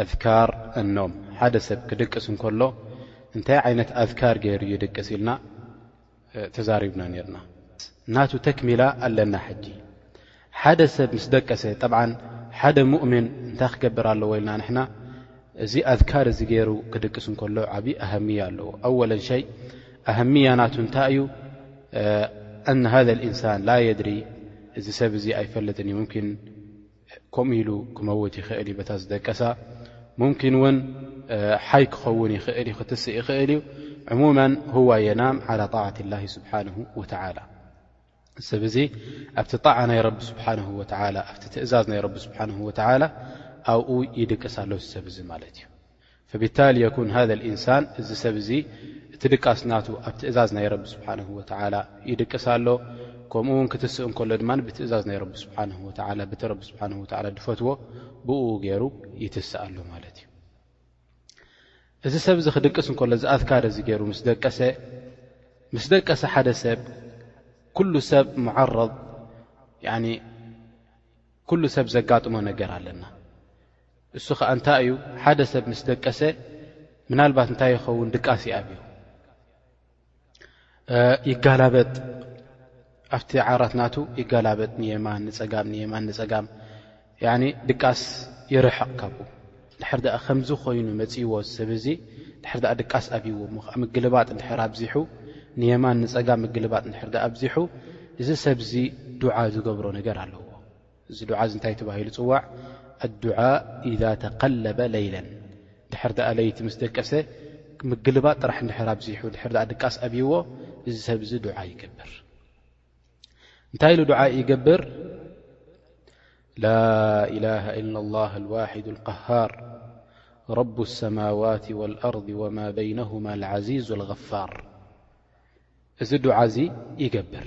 ኣዝካር ኣኖም፣ ሓደ ሰብ ክድቅስ እንከሎ እንታይ ዓይነት ኣዝካር ገይሩ ይድቅስ ኢልና ተዛሪብና ኔርና። ናቱ ተክሚላ ኣለና ሕጂ። ሓደ ሰብ ምስ ደቀሰ ጠብዓን ሓደ ሙእሚን እንታይ ክገብር ኣለዎ ኢልና ንሕና እዚ ኣዝካር እዚ ገይሩ ክድቅስ እንከሎ ዓቢ ኣሃምያ ኣለዎ። ኣወለን ሸይ ኣሃምያ ናቱ እንታይ እዩ ኣን ሃዘ ልኢንሳን ላ የድሪ እዚ ሰብ እዚ ኣይፈልጥን እዩ ምኪን ከምኡ ኢሉ ክመውት ይኽእል እዩ በታ ዝደቀሳ ሙምኪን እውን ሓይ ክኸውን ይኽእል እዩ ክትስእ ይኽእል እዩ ዕሙመን ህዋ የናም ዓላ ጣዓት ላ ስብሓን ወተላ ሰብ እዙ ኣብቲ ጣዓ ናይ ረቢ ስብሓን ወላ ኣብቲ ትእዛዝ ናይ ረቢ ስብሓን ወተላ ኣብኡ ይድቅስ ኣሎ ዝሰብ እዙ ማለት እዩ ፈቢታሊ የኩን ሃዘ ልኢንሳን እዚ ሰብ እዚ እቲ ድቃስ ናቱ ኣብ ትእዛዝ ናይ ረቢ ስብሓን ወተዓላ ይድቅስ ኣሎ ከምኡ ውን ክትስእ እንከሎ ድማ ብትእዛዝ ናይ ረቢ ስብሓን ወተዓላ ብቲ ረቢ ስብሓን ወተዓላ ድፈትዎ ብእኡ ገይሩ ይትስእ ኣሎ ማለት እዩ እዚ ሰብ እዚ ክድቅስ እንከሎ እዚ ኣትካር እዚ ገይሩ ምስ ደቀሰ ምስ ደቀሰ ሓደ ሰብ ኩሉ ሰብ ሙዓረብ ኩሉ ሰብ ዘጋጥሞ ነገር ኣለና እሱ ኸዓ እንታይ እዩ ሓደ ሰብ ምስ ደቀሰ ምናልባት እንታይ ይኸውን ድቃስ ይኣብዩ ይጋላበጥ ኣብቲ ዓራት ናቱ ይጋላበጥ ንየማን ንፀጋም ንየማን ንፀጋም ድቃስ ይርሕቕ ካብኡ ድሕር ዳኣ ከምዚ ኮይኑ መፅዎ ዝሰብ እዚ ድሕር ዳኣ ድቃስ ኣብዎ እሞ ከዓ ምግልባጥ እንድሕር ኣብዚሑ ንየማን ንፀጋም ምግልባጥ እንድሕር ዳኣ ኣብዚሑ እዚ ሰብዚ ዱዓ ዝገብሮ ነገር ኣለዎ እዚ ዱዓ'ዚ እንታይ ተባሂሉ ይጽዋዕ? ኣዱዓእ ኢዛ ተቀለበ ለይለን ድሕር ድኣ ለይቲ ምስ ደቀሰ ምግልባጥ ጥራሕ እንድሕር ኣብዚሑ ድሕር ድኣ ድቃስ ኣብይዎ እዚ ሰብ እዚ ዱዓ ይገብር እንታይ ኢሉ ዱዓ ይገብር ላኢላሃ ኢላ ላህ ልዋሒድ ልቀሃር ረቡ ሰማዋት ወልኣርض ወማ በይነሁማ ልዓዚዙ ልغፋር እዚ ዱዓ እዚ ይገብር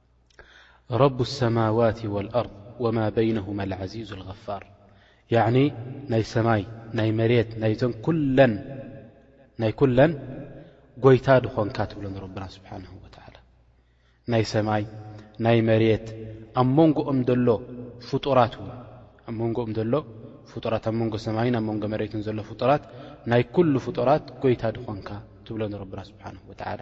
ረቡ ሰማዋት ወልኣርድ ወማ በይነሁማ ልዓዚዙ ልገፋር ያዕኒ ናይ ሰማይ ናይ መሬት ናይዘን ኩለን ናይ ኩለን ጐይታ ድኾንካ ትብሎ ንረብና ስብሓን ወተዓላ ናይ ሰማይ ናይ መሬት ኣብ መንጎኦም ዘሎ ፍጡራት እውን ኣብ መንጎኦም ዘሎ ፍጡራት ኣብ መንጎ ሰማይን ኣብ መንጎ መሬትን ዘሎ ፍጡራት ናይ ኩሉ ፍጡራት ጐይታ ድኾንካ ትብሎ ንረብና ስብሓን ወተዓላ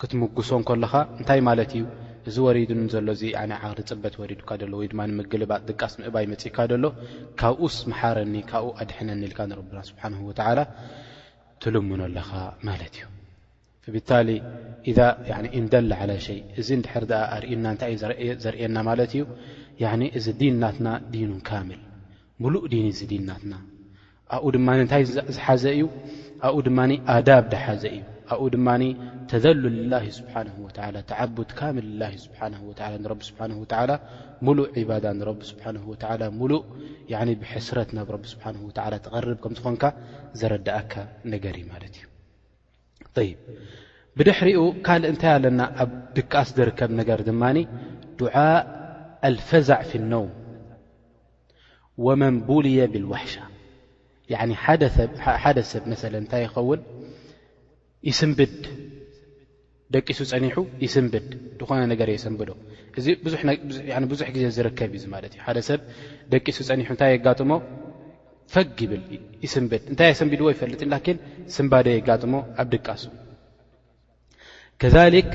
ክትምጉሶ እንከለኻ እንታይ ማለት እዩ እዚ ወሪዱኒ ዘሎ እዚ ኣነ ዓቕሊ ጽበት ወሪዱካ ደሎ ወይ ድማ ንምግልባጥ ድቃስ ምእባይ መጺእካ ደሎ ካብኡስ ምሓረኒ ካብኡ ኣድሕነኒ ኢልካ ንረብና ስብሓንሁ ወተዓላ ትልምኖ ኣለኻ ማለት እዩ ብታሊ ኢዛ ኢንደለ ዓላ ሸይ እዚ እንድሕር ድኣ ኣርእዩና እንታይ እዩ ዘርእየና ማለት እዩ እዚ ዲን ናትና ዲኑን ካምል ሙሉእ ዲን እዚ ዲን ናትና ኣብኡ ድማ እንታይ ዝሓዘ እዩ ኣብኡ ድማ ኣዳብ ዝሓዘ እዩ ኣብኡ ድማ ተዘሉ ላ ስብሓ ተዓቡድ ካምል ላ ስብሓ ንረቢ ስብሓ ወላ ሙሉእ ዒባዳ ንረቢ ስብሓ ወላ ሙሉእ ብሕስረት ናብ ረቢ ስብሓ ወላ ትቐርብ ከም ዝኾንካ ዘረዳእካ ነገር እዩ ማለት እዩ ብድሕሪኡ ካልእ እንታይ ኣለና ኣብ ድቃስ ዝርከብ ነገር ድማ ዱዓ ኣልፈዛዕ ፊ ነውም ወመን ቡልየ ብልዋሕሻ ሓደ ሰብ መሰለ እንታይ ይኸውን ይስንብድ ደቂሱ ፀኒሑ ይስንብድ ዝኾነ ነገር የሰንብዶ እዚ ብዙሕ ግዜ ዝርከብ እዩ ማለት እዩ ሓደ ሰብ ደቂሱ ፀኒሑ እንታይ የጋጥሞ ፈግ ይብል ይስንብድ እንታይ የሰንቢድዎ ይፈልጥ ላኪን ስንባደ የጋጥሞ ኣብ ድቃሱ ከዛሊክ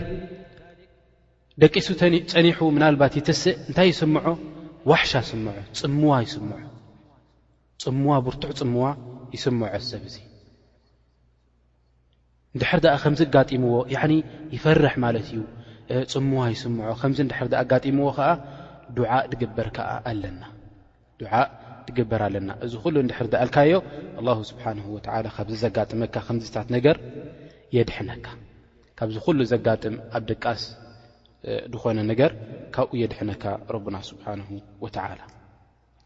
ደቂሱ ፀኒሑ ምናልባት ይትስእ እንታይ ይስምዖ ዋሕሻ ስምዖ ፅምዋ ይስምዖ ፅምዋ ብርቱዕ ፅምዋ ይስምዖ ሰብ እዚ እንድሕር ደኣ ከምዚ ኣጋጢምዎ ያዕኒ ይፈርሕ ማለት እዩ ጽምዋ ይስምዖ ከምዚ እንድሕር ደኣ ኣጋጢምዎ ከኣ ዱዓእ ድግበር ከኣ ኣለና ዱዓእ ድግበር ኣለና እዚ ኩሉ እንድሕር ደኣልካዮ ኣላሁ ስብሓንሁ ወትዓላ ካብዚ ዘጋጥመካ ከምዚታት ነገር የድሕነካ ካብዚ ኩሉ ዘጋጥም ኣብ ድቃስ ዝኾነ ነገር ካብኡ የድሕነካ ረቡና ስብሓንሁ ወትዓላ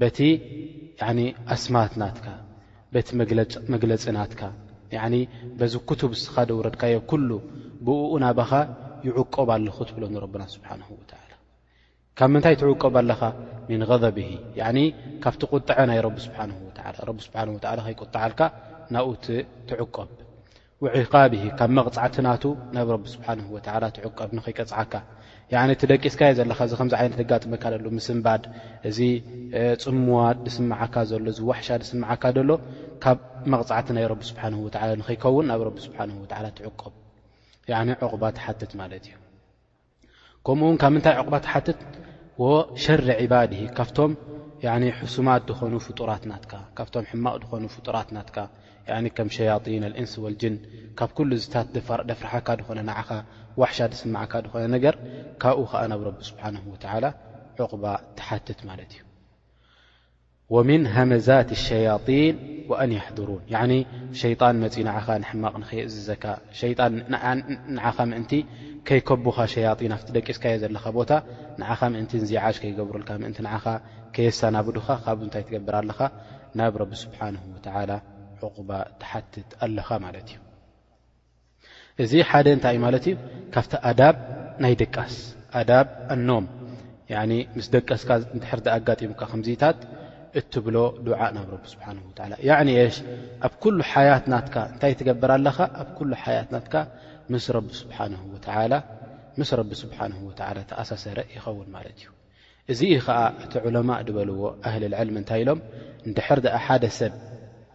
በቲ ኣስማት ናትካ በቲ መግለጺ ናትካ ያዕኒ በዚ ክቱብ እስኻ ደውረድካዮ ኩሉ ብእኡ ናባኻ ይዕቆብ ኣለ ክትብሎ ንረብና ስብሓንሁ ወተዓላ ካብ ምንታይ ትዕቆብ ኣለኻ ምን ቐዘብሂ ያዕኒ ካብቲ ቁጥዐ ናይ ረቢ ስብሓንሁ ወተዓላ ረቢ ስብሓን ወተዓላ ከይቁጥዓልካ ናብኡ ትዕቆብ ውዒቃብሂ ካብ መቕጻዕቲ ናቱ ናብ ረቢ ስብሓንሁ ወተዓላ ትዕቀብ ንኸይቀጽዓካ ያዕኒ እቲ ደቂስካዮ ዘለኻ እዚ ከምዚ ዓይነት የጋጥመካ ለሉ ምስንባድ እዚ ጽምዋ ድስምዓካ ዘሎ እዚ ዋሕሻ ድስምዓካ ደሎ ካብ መቕጻዕቲ ናይ ረቢ ስብሓንሁ ወተዓላ ንኸይከውን ናብ ረቢ ስብሓንሁ ወተዓላ ትዕቀብ ያዕኒ ዕቑባ ትሓትት ማለት እዩ ከምኡ ውን ካብ ምንታይ ዕቕባ ትሓትት ወሸሪ ዕባድ ካብቶም ሕሱማት ዝኾኑ ፍጡራት ናትካ ካብቶም ሕማቕ ዝኾኑ ፍጡራት ናትካ ከም ሸያጢን ኣልእንስ ወልጅን ካብ ኩሉ ዝታት ደፍርሓካ ዝኾነ ንዓኻ ዋሕሻ ዝስምዓካ ዝኾነ ነገር ካብኡ ከዓ ናብ ረቢ ስብሓን ወተዓላ ዕቕባ ትሓትት ማለት እዩ ወሚን ሃመዛት ሸያጢን ወኣን የሕዱሩን ያዕኒ ሸይጣን መፂኡ ንዓኻ ንሕማቕ ንከየእዝዘካ ሸይጣን ንዓኻ ምእንቲ ከይከቡኻ ሸያጢን ኣብቲ ደቂስካዮ ዘለኻ ቦታ ንዓኻ ምእንቲ እንዚዓዥ ከይገብሩልካ ምእንቲ ንዓኻ ከየሳናብዱኻ ካብኡ እንታይ ትገብር ኣለኻ ናብ ረቢ ስብሓንሁ ወተዓላ ዕቑባ ትሓትት ኣለኻ ማለት እዩ እዚ ሓደ እንታይ እዩ ማለት እዩ ካብቲ ኣዳብ ናይ ድቃስ ኣዳብ ኣኖም ምስ ደቀስካ ንድሕር ኣጋጢሙካ ከምዚታት እትብሎ ዱዓ ናብ ረቢ ስብሓን ወላ ያዕኒ የሽ ኣብ ኩሉ ሓያት ናትካ እንታይ ትገብር ኣለኻ ኣብ ኩሉ ሓያት ናትካ ምስ ረቢ ስብሓን ወላ ምስ ረቢ ስብሓን ወላ ተኣሳሰረ ይኸውን ማለት እዩ እዚ እዩ ከኣ እቲ ዑለማእ ድበልዎ ኣህል ልዕልም እንታይ ኢሎም እንድሕር ድኣ ሓደ ሰብ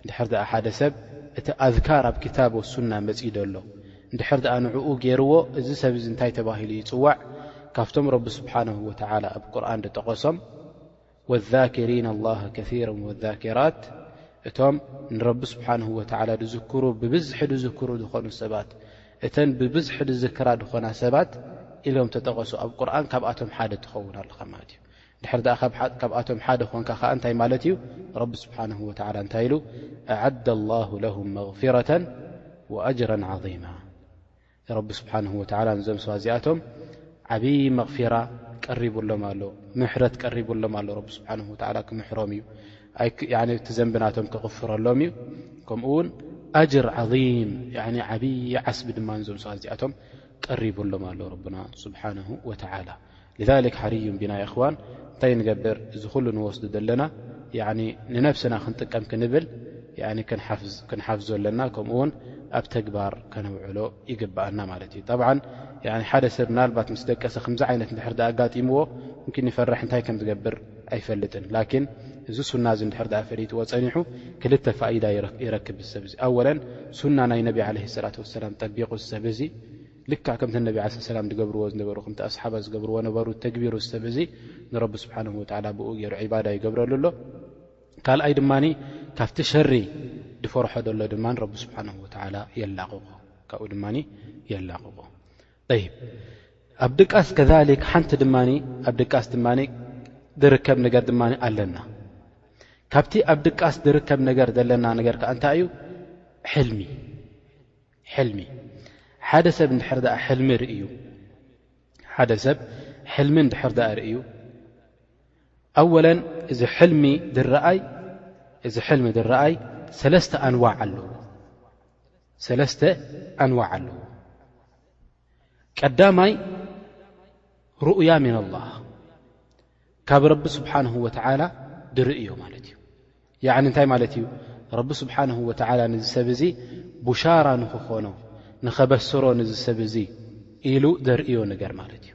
እንድሕር ድኣ ሓደ ሰብ እቲ ኣዝካር ኣብ ክታብ ወሱና መጺ ዶሎ እንድሕር ድኣ ንዕኡ ገይርዎ እዚ ሰብ እዚ እንታይ ተባሂሉ ይጽዋዕ ካብቶም ረቢ ስብሓንሁ ወተዓላ ኣብ ቁርን ድጠቐሶም ወዛኪሪን ኣላሃ ከራ ወዛኪራት እቶም ንረቢ ስብሓንሁ ወተዓላ ድዝክሩ ብብዝሒ ድዝክሩ ዝኾኑ ሰባት እተን ብብዝሒ ዝዝክራ ድኾና ሰባት ኢሎም ተጠቐሱ ኣብ ቁርኣን ካብኣቶም ሓደ ትኸውን ኣለኻ ማለት እዩ። ድሕር ድኣ ካብኣቶም ሓደ ኾንካ ከኣ እንታይ ማለት እዩ ረቢ ስብሓንሁ ወተዓላ እንታይ ኢሉ ኣዓደ ላሁ ለሁም መግፊረተን ወኣጅረን ዓዚማ ረቢ ስብሓንሁ ወተዓላ ንዞም ሰባ እዚኣቶም ዓብዪ መቕፊራ ቀሪቡሎም ኣሎ ምሕረት ቀሪቡሎም ኣሎ ረቢ ስብሓንሁ ወተዓላ ክምሕሮም እዩ እቲ ዘንቢ ናቶም ክቕፍረሎም እዩ ከምኡ ውን ኣጅር ዓም ዓብዪ ዓስቢ ድማ ንዞም ሰዋት እዚኣቶም ቀሪቡሎም ኣሎ ረብና ስብሓን ወተላ ذ ሓርዩም ቢና ይኽዋን እንታይ ንገብር እዚ ኩሉ ንወስዱ ዘለና ንነብስና ክንጥቀም ክንብል ክንሓፍዞ ኣለና ከምኡ ውን ኣብ ተግባር ከነውዕሎ ይግብኣና ማለት እዩ ጠብ ሓደ ሰብ ምናልባት ምስ ደቀሰ ከምዚ ዓይነት ድሕር ኣጋጢምዎ ምኪን ይፈራሕ እንታይ ከም ዝገብር ኣይፈልጥን ላኪን እዚ ሱና እዚ እንድሕር ድኣ ፈሊጥዎ ጸኒሑ ክልተ ፋኢዳ ይረክብ እዚ ሰብ እዚ ኣወለን ሱና ናይ ነቢ ዓለይሂ ሰላቱ ወሰላም ጠቢቁ እዚ ሰብ እዚ ልክዕ ከምቲ ነቢ ዓለይሂ ሰላም ዝገብርዎ ዝነበሩ ከምቲ ኣስሓባ ዝገብርዎ ነበሩ ተግቢሩ እዚ ሰብ እዚ ንረቢ ስብሓነሁ ወተዓላ ብኡ ገይሩ ዒባዳ ይገብረሉ ኣሎ ካልኣይ ድማ ካብቲ ሸሪ ድፈርሖ ደሎ ድማ ረቢ ስብሓነሁ ወተዓላ የላቕቆ ካብኡ ድማ የላቕቆ ኣብ ድቃስ ከሊክ ሓንቲ ድማ ኣብ ድቃስ ድማ ዝርከብ ነገር ድማ ኣለና ካብቲ ኣብ ድቃስ ዝርከብ ነገር ዘለና ነገር ከዓ እንታይ እዩ ሕልሚ ሕልሚ ሓደ ሰብ እንድሕር ኣ ሕልሚ ርእዩ ሓደ ሰብ ሕልሚ እንድሕር ኣ ርእዩ ኣወለን እዚ ሕልሚ ዝረኣይ እዚ ሕልሚ ዝረኣይ ሰለስተ ኣንዋዕ ኣለዎ ሰለስተ ኣንዋዕ ኣለዎ ቀዳማይ ሩኡያ ምን ኣላ ካብ ረቢ ስብሓንሁ ወተዓላ ድርእዮ ማለት እዩ ያዕኒ እንታይ ማለት እዩ ረቢ ስብሓንሁ ወተዓላ ንዚ ሰብ እዙ ቡሻራ ንክኾኖ ንኸበስሮ ንዚ ሰብ እዙ ኢሉ ዘርእዮ ነገር ማለት እዩ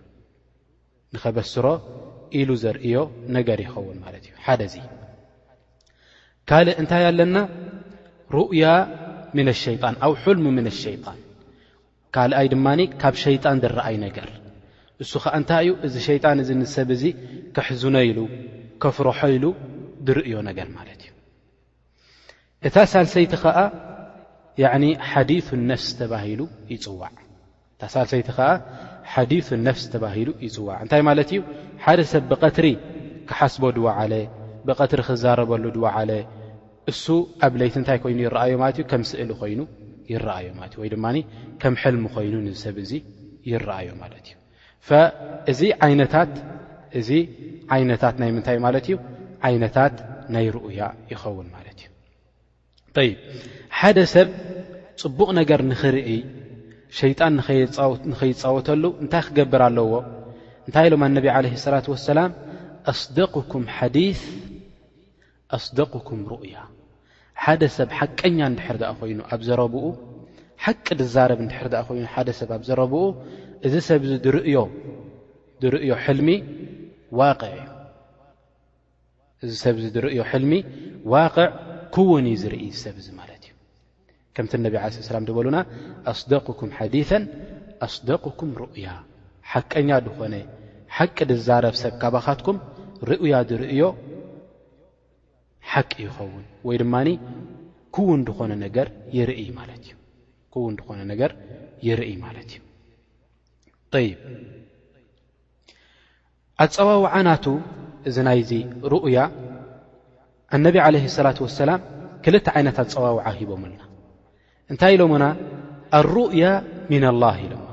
ንኸበስሮ ኢሉ ዘርእዮ ነገር ይኸውን ማለት እዩ ሓደ እዙ ካልእ እንታይ ኣለና ሩእያ ምነ ሸይጣን ኣው ሑልሙ ምነ ሸይጣን ካልኣይ ድማ ካብ ሸይጣን ዝረኣይ ነገር እሱ ኸዓ እንታይ እዩ እዚ ሸይጣን እዚ ንሰብ እዙ ከሕዝኖ ኢሉ ከፍርሖ ኢሉ ዝርእዮ ነገር ማለት እዩ እታ ሳልሰይቲ ኸዓ ሓዲث ነፍስ ተባሂሉ ይፅዋዕ እታ ሳልሰይቲ ከኣ ሓዲሱ ነፍስ ተባሂሉ ይጽዋዕ። እንታይ ማለት እዩ? ሓደ ሰብ ብቐትሪ ክሓስቦ ድወዓለ፣ ብቐትሪ ክዛረበሉ ድወዓለ፣ እሱ ኣብ ለይቲ እንታይ ኮይኑ ይረኣዮ ማለት እዩ? ከም ስእሊ ኮይኑ ይረኣዮ ማለት እዩ። ወይ ድማ ከም ሕልሚ ኮይኑ ንዚ ሰብ እዚ ይረኣዮ ማለት እዩ። እዚ ዓይነታት እዚ ዓይነታት ናይ ምንታይ ማለት እዩ? ዓይነታት ናይ ርኡያ ይኸውን ማለት እዩ። ይ ሓደ ሰብ ፅቡቕ ነገር ንኽርእይ ሸይጣን ንኸይፃወተሉ እንታይ ክገብር ኣለዎ እንታይ ኢሎም ኣነቢ ዓለ ሰላት ወሰላም ኣስደኩም ሓዲ ኣስደኩም ሩእያ ሓደ ሰብ ሓቀኛ እንድሕር ኣ ኮይኑ ኣብ ዘረብኡ ሓቂ ድዛረብ እንድሕር ኣ ኮይኑ ሓደ ሰብ ኣብ ዘረብኡ እዚ ሰብ እዚ ድርእዮ ሕልሚ ዋቅዕ እዩ እዚ ሰብ እዚ ዝርእዮ ሕልሚ ዋቅዕ ክውን እዩ ዝርኢ ሰብ እዚ ማለት እዩ ከምቲ ነቢ ለ ሰላም ዝበሉና ኣስደቅኩም ሓዲث ኣስደቅኩም ሩእያ ሓቀኛ ዝኾነ ሓቂ ድዛረብ ሰብ ካባኻትኩም ርእያ ዝርእዮ ሓቂ ይኸውን ወይ ድማ ክውን ዝኾነ ነገር ይርኢ ማለት እዩ ክውን ዝኾነ ነገር ይርኢ ማለት እዩ ይ ኣጸዋውዓ ናቱ እዚ ናይዚ ርኡያ ኣነቢ ዓለይህ ሰላት ወሰላም ክልተ ዓይነት ኣጸዋውዓ ሂቦምልና እንታይ ኢሎምና ኣሩእያ ምና ላህ ኢሎማ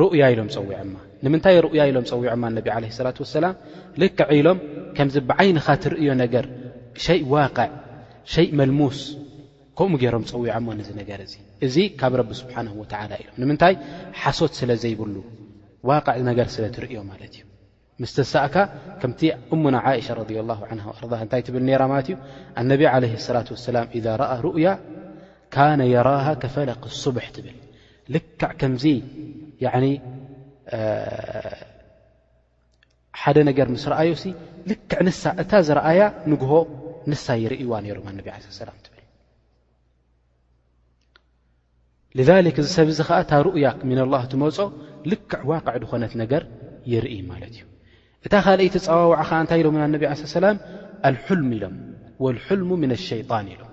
ሩእያ ኢሎም ጸዊዐማ ንምንታይ ሩእያ ኢሎም ጸዊዖማ ኣነቢ ዓለ ሰላት ወሰላም ልክዕ ኢሎም ከምዚ ብዓይንኻ ትርእዮ ነገር ሸይ ዋቅዕ ሸይ መልሙስ ከምኡ ገይሮም ጸዊዖሞ ነዚ ነገር እዚ። እዚ ካብ ረቢ ስብሓነሁ ወተዓላ ኢሎም። ንምንታይ? ሓሶት ስለ ዘይብሉ፣ ዋቕዕ ነገር ስለ ትርእዮ ማለት እዩ። ምስ ተሳእካ ከምቲ እሙና ዓኢሻ ረዲየላሁ ዓንሃ ወኣርዳሃ እንታይ ትብል ነይራ ማለት እዩ፣ ኣነቢ ዓለይሂ ሰላቱ ወሰላም ኢዛ ረኣ ሩእያ ካነ የራሃ ከፈለቂ ሱብሕ ትብል። ልክዕ ከምዚ ያዕኒ ሓደ ነገር ምስ ረኣዩሲ ልክዕ ንሳ እታ ዝረኣያ ንግሆ ንሳ ይርእይዋ ነይሮም ኣነቢ ዓለ ሰላም ትብል ልክ እዚ ሰብ እዚ ከዓ እታ ሩኡያ ምና ላ ትመፆ ልክዕ ዋቅዕ ዝኾነት ነገር ይርኢ ማለት እዩ እታ ካልኣይ ተፀዋውዓ ከዓ እንታይ ኢሎም ኣነቢ ዓለ ሰላም ኣልሑልሚ ኢሎም ወልሑልሙ ምና ሸይጣን ኢሎም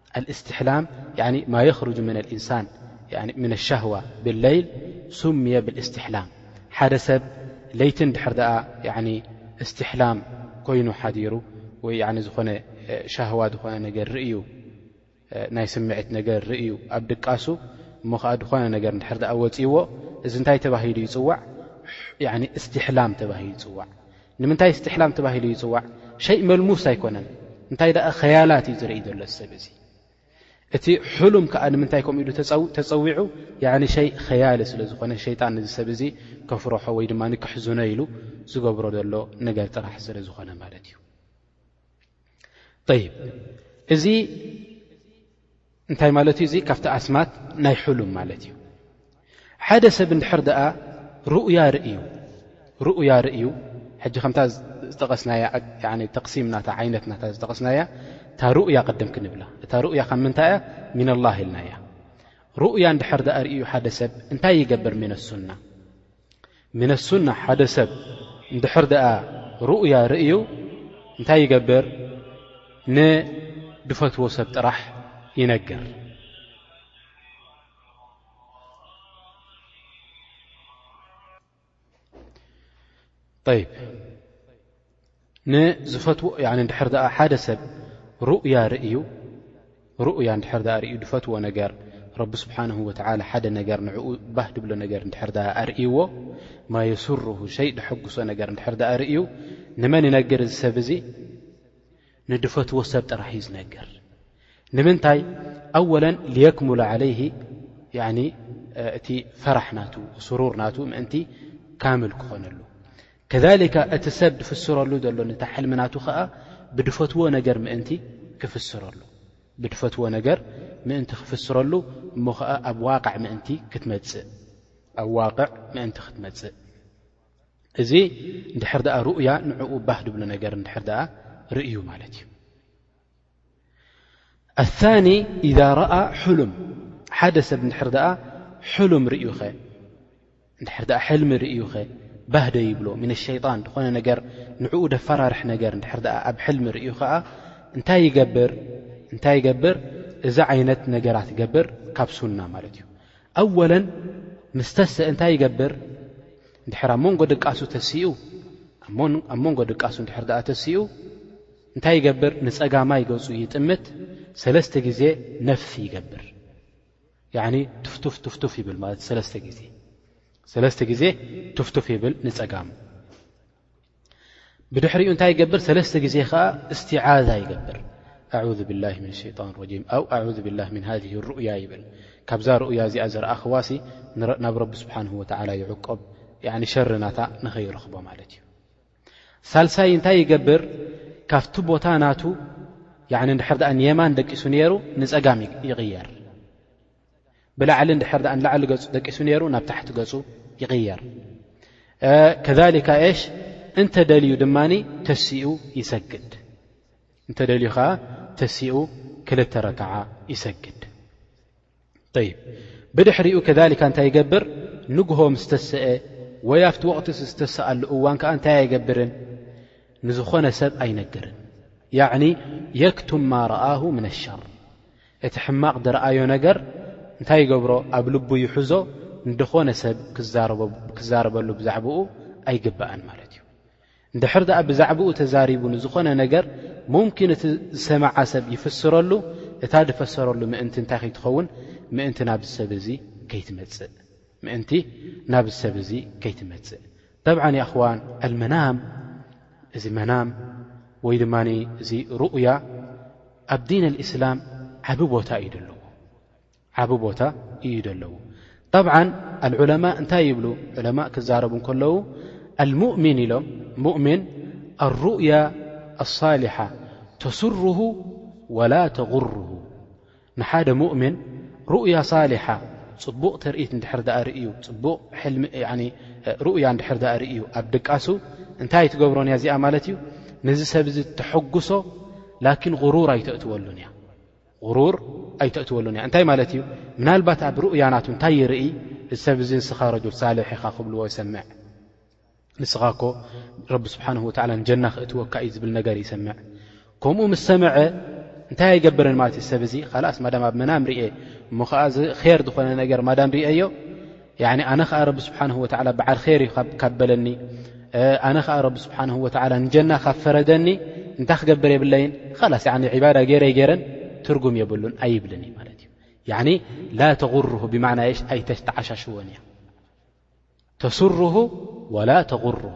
ኣልእስትሕላም ማ የኽርጁ ምና ልእንሳን ምና ሻህዋ ብለይል ሱምየ ብልእስትሕላም ሓደ ሰብ ለይቲ እንድሕር ደኣ እስትሕላም ኮይኑ ሓዲሩ ወይ ዝኾነ ሻህዋ ዝኾነ ነገር ርእዩ ናይ ስምዒት ነገር ርእዩ ኣብ ድቃሱ እሞ ኸዓ ዝኾነ ነገር እንድሕር ደኣ ወፂዎ እዚ እንታይ ተባሂሉ ይፅዋዕ እስትሕላም ተባሂሉ ይፅዋዕ ንምንታይ እስቲሕላም ተባሂሉ ይጽዋዕ? ሸይ መልሙስ ኣይኮነን፣ እንታይ ደኣ ኸያላት እዩ ዝርኢ ዘሎ እዚ ሰብ እዚ። እቲ ሕሉም ከኣ ንምንታይ ከምኡ ኢሉ ተጸዊዑ፣ ያዕኒ ሸይ ኸያሊ ስለ ዝኾነ፣ ሸይጣን ነዚ ሰብ እዚ ከፍርሖ ወይ ድማ ከሕዝኖ ኢሉ ዝገብሮ ዘሎ ነገር ጥራሕ ስለ ዝኾነ ማለት እዩ። ጠይብ እዚ እንታይ ማለት እዩ እዚ ካብቲ ኣስማት ናይ ሕሉም ማለት እዩ ሓደ ሰብ እንድሕር ደኣ ሩኡያ ርእዩ ሩኡያ ርእዩ ሕጂ ከምታ ዝጠቐስናያ ተቕሲም ናታ ዓይነት ናታ ዝጠቐስናያ እታ ሩኡያ ቅድም ክንብላ እታ ሩኡያ ካብ ምንታይ እያ ምና ላህ ኢልናያ ሩኡያ እንድሕር ደኣ ርእዩ ሓደ ሰብ እንታይ ይገብር ምነ ሱና ምነ ሱና ሓደ ሰብ እንድሕር ደኣ ሩኡያ ርእዩ እንታይ ይገብር ንድፈትዎ ሰብ ጥራሕ ይነግር ይ ንዝፈትዎ ያኒ እንድሕር ደኣ ሓደ ሰብ ሩእያ ርእዩ ሩእያ እንድሕር ደኣ ርእዩ ዝፈትዎ ነገር ረቢ ስብሓንሁ ወተዓላ ሓደ ነገር ንዕኡ ባህ ድብሎ ነገር እንድሕር ደኣ ኣርእይዎ ማ የስርሁ ሸይ ደሐጉሶ ነገር እንድሕር ደኣ ርእዩ ንመን ይነግር እዚ ሰብ እዙ ንድፈትዎ ሰብ ጥራሕ እዩ ዝነግር ንምንታይ ኣወለን ልየክሙሉ ዓለይሂ እቲ ፈራሕ ናቱ ስሩር ናቱ ምእንቲ ካምል ክኾነሉ ከዛሊካ እቲ ሰብ ድፍስረሉ ዘሎ ንታ ሕልሚ ናቱ ከኣ ብድፈትዎ ነገር ምእንቲ ክፍስረሉ ብድፈትዎ ነገር ምእንቲ ክፍስረሉ እሞ ከኣ ኣብ ዋቅዕ ምእንቲ ክትመጽእ ኣብ ዋቅዕ ምእንቲ ክትመጽእ እዚ እንድሕር ደኣ ሩኡያ ንዕኡ ባህ ድብሎ ነገር እንድሕር ደኣ ርእዩ ማለት እዩ ኣታኒ ኢዛ ረኣ ሕሉም ሓደ ሰብ እንድሕር ደኣ ሕሉም ርእዩኸ እንድሕር ደኣ ሕልሚ ርእዩኸ ባህደ ይብሎ ምነ ሸይጣን ዝኾነ ነገር ንዕኡ ደፈራርሕ ነገር እንድሕር ደኣ ኣብ ሕልሚ ርእዩ ኸኣ እንታይ ይገብር እንታይ ይገብር እዚ ዓይነት ነገራት ይገብር ካብ ሱና ማለት እዩ ኣወለን ምስ ተሰ እንታይ ይገብር እንድሕር ኣብ መንጎ ድቃሱ ተሲኡ ኣብ መንጎ ድቃሱ እንድሕር ደኣ ተሲኡ እንታይ ይገብር ንጸጋማይ ገጹ ይጥምት ሰለስተ ግዜ ነፍስ ይገብር ያኒ ትፍቱፍ ትፍቱፍ ይብል ማለት እዩ ሰለስተ ግዜ ሰለስተ ግዜ ትፍቱፍ ይብል ንጸጋሙ ብድሕሪኡ እንታይ ይገብር ሰለስተ ግዜ ከኣ እስትዓዛ ይገብር ኣذ ብላ ምን ሸጣን ረጂም ኣው ኣذ ብላ ምን ሃ ሩእያ ይብል ካብዛ ሩእያ እዚኣ ዝረኣኽዋሲ ናብ ረቢ ስብሓን ወተላ ይዕቆብ ሸርናታ ንኸይረኽቦ ማለት እዩ ሳልሳይ እንታይ ይገብር ካብቲ ቦታ ናቱ ድር ንየማን ደቂሱ ነይሩ ንፀጋም ይቕየር ብላዕሊ ድር ንላዕሊ ገፁ ደቂሱ ነይሩ ናብ ታሕቲ ገፁ ይቕየር ከ ሽ እንተደልዩ ድማ ተሲኡ ይሰግድ እንተደልዩ ከዓ ተሲኡ ክልተ ረክዓ ይሰግድ ብድሕሪኡ ከሊካ እንታይ ይገብር ንግሆ ምስ ተሰአ ወይ ኣብቲ ወቕቲ ዝተሰኣሉ እዋን ከዓ እንታይ ኣይገብርን ንዝኾነ ሰብ ኣይነገርን ያዕኒ የክቱም ማ ረኣሁ ምነ ሸር እቲ ሕማቕ ዝረኣዮ ነገር እንታይ ይገብሮ ኣብ ልቡ ይሕዞ ንድኾነ ሰብ ክዛረበሉ ብዛዕባኡ ኣይግባእን ማለት እዩ እንድሕር ደኣ ብዛዕብኡ ተዛሪቡ ንዝኾነ ነገር ሙምኪን እቲ ዝሰመዓ ሰብ ይፍስረሉ፣ እታ ዝፈሰረሉ ምእንቲ እንታይ ከይትኸውን ምእንቲ ናብዚ ሰብ እዚ ከይትመጽእ ምእንቲ ናብዚ ሰብ እዚ ከይትመጽእ ጠብዓን ያኣኽዋን ኣልመናም እዚ መናም ወይ ድማ እዚ ሩኡያ ኣብ ዲን ኣልእስላም ዓቢ ቦታ እዩ ደለዎ ዓቢ ቦታ እዩ ደለዎ። ጠብዓን ኣልዑለማእ እንታይ ይብሉ ዑለማእ ክዛረቡ እንከለዉ ኣልሙእሚን ኢሎም ሙእሚን ኣሩእያ ኣሳሊሓ ተሱሩሁ ወላ ተጉሩሁ ንሓደ ሙእሚን ሩእያ ሳሊሓ ጽቡቕ ትርኢት እንድሕር ደኣ ርእዩ ጽቡቕ ሕልሚ ሩእያ እንድሕር ደኣ ርእዩ ኣብ ድቃሱ እንታይ ኣይትገብሮን እያ እዚኣ ማለት እዩ ነዚ ሰብ እዚ ተሐጉሶ ላኪን ጉሩር ኣይተእትወሉን እያ ቕሩር ኣይተእትወሉን እያ እንታይ ማለት እዩ ምናልባት ኣብ ርኡያናቱ እንታይ ይርኢ እዚ ሰብ እዚ ንስኻ ረጁል ሳልሕ ኢኻ ክብልዎ ይሰምዕ ንስኻ እኮ ረቢ ስብሓን ወላ ንጀና ክእትወካ እዩ ዝብል ነገር ይሰምዕ ከምኡ ምስ ሰምዐ እንታይ ኣይገብርን ማለት እዩ ሰብ እዚ ካልኣስ ማዳም ኣብ መናም ርኤ እሞ ከዓዚ ር ዝኾነ ነገር ማዳም ርኤዮ ያኒ ኣነ ኸዓ ረቢ ስብሓንሁ ወተዓላ በዓል ኼር እዩ ካብ በለኒ ኣነ ኸዓ ረቢ ስብሓንሁ ወተዓላ ንጀና ካብ ፈረደኒ እንታይ ክገብር የብለይን ኸላስ ዒባዳ ገይረይ ገይረን ትርጉም የብሉን ኣይብልን እዩ ማለት እዩ ያኒ ላ ተغርሁ ብማዕና የሽ ኣይተተዓሻሽዎን እያ ተስርሁ ወላ ተغርሁ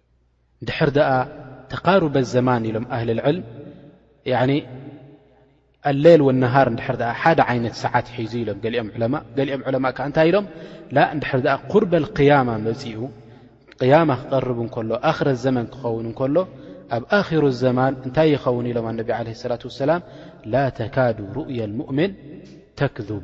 ድሕር ደኣ ተቃሩበ ዘማን ኢሎም ኣህሊ ልዕልም ኣሌል ወነሃር ድሕር ኣ ሓደ ዓይነት ሰዓት ሒዙ ኢሎም ገሊኦም ዕለማ ገሊኦም ዕለማ ከዓ እንታይ ኢሎም ድሕር ኣ ቁርበ ቅያማ መፂኡ ቅያማ ክቐርብ እንከሎ ኣክረ ዘመን ክኸውን እንከሎ ኣብ ኣኪሩ ዘማን እንታይ ይኸውን ኢሎም ኣነቢ ዓለ ሰላት ወሰላም ላ ተካዱ ሩእያ ልሙእምን ተክዙብ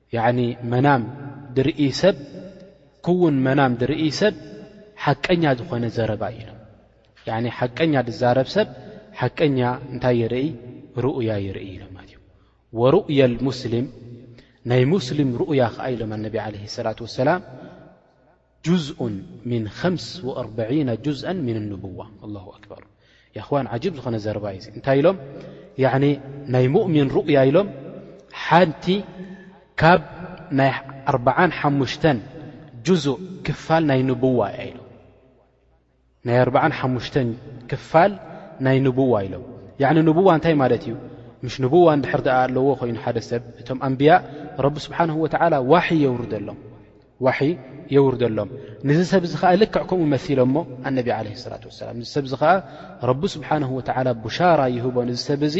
ያዕኒ መናም ድርእይ ሰብ ክውን መናም ድርእይ ሰብ ሓቀኛ ዝኾነ ዘረባ እዩ ኢሎም። ያዕኒ ሓቀኛ ድዛረብ ሰብ ሓቀኛ እንታይ ይርእይ ርኡያ ይርእይ ኢሎም ማለት እዩ። ወሩእየል ሙስሊም ናይ ሙስሊም ርኡያ ከኣ ኢሎም ኣነቢ ዓለይሂ ሰላቱ ወሰላም ጁዝኡ ምን ከምስ ወኣርበዒነ ጁዝኣን ምን ኣኑቡዋ ኣላሁ ኣክበር ያኣኽዋን ዓጂብ ዝኾነ ዘረባ እዩ እዚ እንታይ ኢሎም ያኒ ናይ ሙእሚን ሩእያ ኢሎም ሓንቲ ካብ ናይ ኣርበዓን ሓሙሽተን ጁዙእ ክፋል ናይ ኑቡዋ እያ ኢሎም ናይ ኣርብዓን ሓሙሽተን ክፋል ናይ ንቡዋ ኢሎም ያዕኒ ንቡዋ እንታይ ማለት እዩ ምሽ ንቡዋ እንድሕር ድኣ ኣለዎ ኮይኑ ሓደ ሰብ እቶም ኣንብያ ረቢ ስብሓንሁ ወትዓላ ዋሕይ የውርደሎም ዋሕይ የውርደሎም ንዚ ሰብ እዚ ከዓ ልክዕ ከምኡ መሲሎ እሞ ኣነቢ ዓለ ሰላት ወሰላም ንዚ ሰብ እዚ ከዓ ረቢ ስብሓንሁ ወትዓላ ቡሻራ ይህቦ ንዚ ሰብ እዚ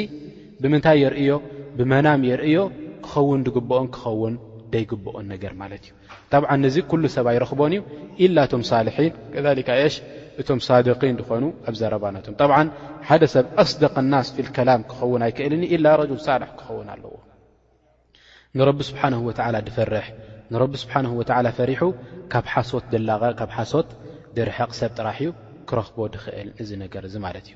ብምንታይ የርእዮ ብመናም የርእዮ ክኸውን ድግብኦን ክኸውን ደይግብኦን ነገር ማለት እዩ ጠብዓን እዚ ኩሉ ሰብ ኣይረኽቦን እዩ ኢላ እቶም ሳልሒን ከሊካ የሽ እቶም ሳድቂን ድኾኑ ኣብ ዘረባ ናቶም ጠብዓን ሓደ ሰብ ኣስደቀ ናስ ፊልከላም ክኸውን ኣይክእልን ኢላ ረጁል ሳልሕ ክኸውን ኣለዎ ንረቢ ስብሓንሁ ወተዓላ ድፈርሕ ንረቢ ስብሓንሁ ወተዓላ ፈሪሑ ካብ ሓሶት ድላቐ ካብ ሓሶት ድርሕቕ ሰብ ጥራሕ እዩ ክረኽቦ ድኽእል እዚ ነገር እዚ ማለት እዩ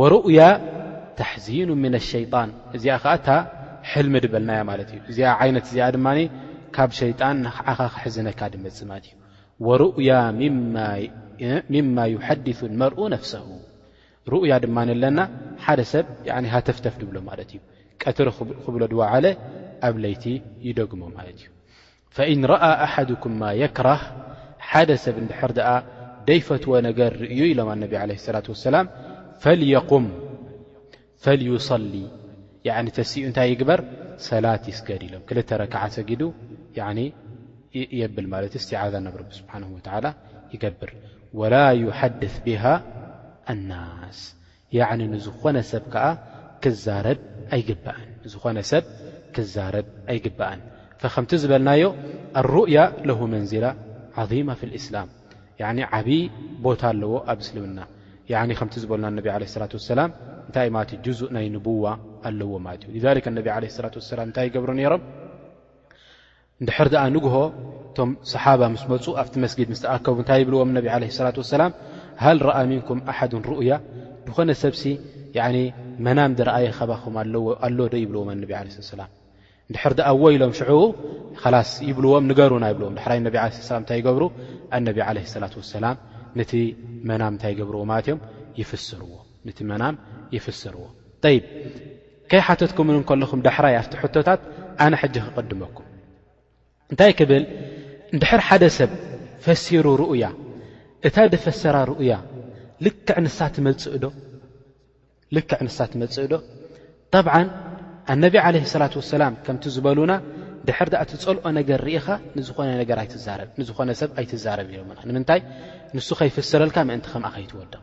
ወሩእያ ተሕዚኑ ምነ ሸይጣን እዚኣ ኸዓ እታ ሕልሚ ድበልናያ ማለት እዩ እዚኣ ዓይነት እዚኣ ድማ ካብ ሸይጣን ንዓኻ ክሕዝነካ ድመጽእ ማለት እዩ ወሩእያ ምማ ዩሓድሱ መርኡ ነፍሰሁ ሩእያ ድማ ኣለና ሓደ ሰብ ሃተፍተፍ ድብሎ ማለት እዩ ቀትሪ ክብሎ ድዋዓለ ኣብ ለይቲ ይደግሞ ማለት እዩ ፈኢን ረኣ ኣሓድኩም ማ የክራህ ሓደ ሰብ እንድሕር ደኣ ደይፈትዎ ነገር ርእዩ ኢሎም ኣነቢ ዓለይሂ ሰላት ወሰላም ፈልየቁም ፈልዩሰሊ ያዕኒ ተሲኡ እንታይ ይግበር ሰላት ይስገድ ኢሎም ክልተ ረክዓ ሰጊዱ ያዕኒ የብል ማለት እስቲዓዛ ናብ ረቢ ስብሓን ወተዓላ ይገብር ወላ ዩሓድስ ብሃ ኣናስ ያዕኒ ንዝኾነ ሰብ ከኣ ክዛረብ ኣይግባእን ንዝኾነ ሰብ ክዛረብ ኣይግባእን ፈከምቲ ዝበልናዮ ኣሩእያ ለሁ መንዝላ ዓዚማ ፊ ልእስላም ያዕኒ ዓብዪ ቦታ ኣለዎ ኣብ እስልምና ያዕኒ ከምቲ ዝበሉና ነቢ ዓለ ስላት ወሰላም እንታይ ማለት እዩ ጅዙእ ናይ ንቡዋ ኣለዎ ማለት እዩ ሊዛሊክ ነቢ ዓለ ስላት ወሰላም እንታይ ይገብሩ ነይሮም እንድሕር ደኣ ንግሆ እቶም ሰሓባ ምስ መጹ ኣብቲ መስጊድ ምስ ተኣከቡ እንታይ ይብልዎም ነቢ ዓለይሂ ሰላቱ ወሰላም ሃል ረኣ ሚንኩም ኣሓዱን ሩኡያ ድኾነ ሰብሲ ያኒ መናም ድረኣየ ካባኹም ኣለዎ ኣሎ ዶ ይብልዎም ኣነቢ ዓለይሂ ሰላቱ ወሰላም እንድሕር ደኣ እዎ ኢሎም ሽዑ ኸላስ ይብልዎም ንገሩና ይብልዎም ዳሕራይ ነቢ ዓለይሂ ሰላም እንታይ ይገብሩ ኣነቢ ዓለይሂ ሰላቱ ወሰላም ነቲ መናም እንታይ ይገብርዎ ማለት እዮም ይፍስርዎ ነቲ መናም ይፍስርዎ ጠይብ ከይሓተትኩምኒ ከለኹም ዳሕራይ ኣብቲ ሕቶታት ኣነ ሕጂ ክቕድመኩም እንታይ ክብል እንድሕር ሓደ ሰብ ፈሲሩ ርኡያ እታ ድፈሰራ ርኡያ ልክዕ ንሳ ትመፅእ ዶ ልክዕ ንሳ ትመፅእ ዶ ጠብዓ ኣነቢ ዓለ ሰላት ወሰላም ከምቲ ዝበሉና ድሕር ድኣ ትፀልኦ ነገር ርኢኻ ንዝኾነ ነገር ኣይትዛረብ ንዝኾነ ሰብ ኣይትዛረብ ኢሎምና ንምንታይ ንሱ ከይፍስረልካ ምእንቲ ከምኣ ከይትወድቕ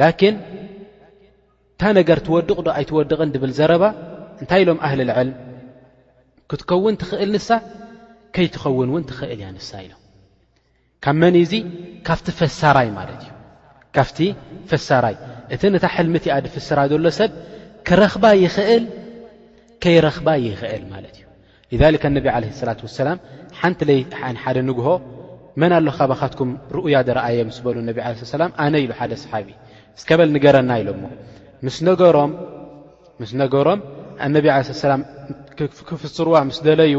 ላኪን እታ ነገር ትወድቕ ዶ ኣይትወድቕን ድብል ዘረባ እንታይ ኢሎም ኣህሊ ልዕልም ክትከውን ትኽእል ንሳ ከይትኸውን እውን ትኽእል እያ ንሳ ኢሎም ካብ መን እዩ እዙ ካብቲ ፈሳራይ ማለት እዩ ካብቲ ፈሳራይ እቲ ነታ ሕልምቲኣ ድፍስራ ዘሎ ሰብ ክረኽባ ይኽእል ከይረኽባ ይኽእል ማለት እዩ ሊዛሊከ ኣነቢ ዓለይሂ ሰላት ወሰላም ሓንቲ ለይት ሓን ሓደ ንግሆ መን ኣሎ ካባኻትኩም ርኡያ ደረኣየ ምስ በሉ ነቢ ዓለይሂ ሰላት ወሰላም ኣነ ኢሉ ሓደ ሰሓቢ እስከ በል ንገረና ኢሎሞ ምስ ነገሮም ኣነቢ ዓለይሂ ሰላት ወሰላም ክፍስርዋ ምስ ደለዩ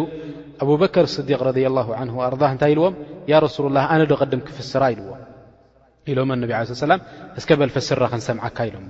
ኣቡበከር ስዲቅ ረዲየላሁ ዓንሁ ኣርዳህ እንታይ ኢልዎም ያ ረሱሉላህ ኣነ ዶ ቅድም ክፍስራ ኢልዎም ኢሎሞ ኣነቢ ዓለይሂ ሰላት ወሰላም እስከ በል ፈስርና ክንሰምዓካ ኢሎሞ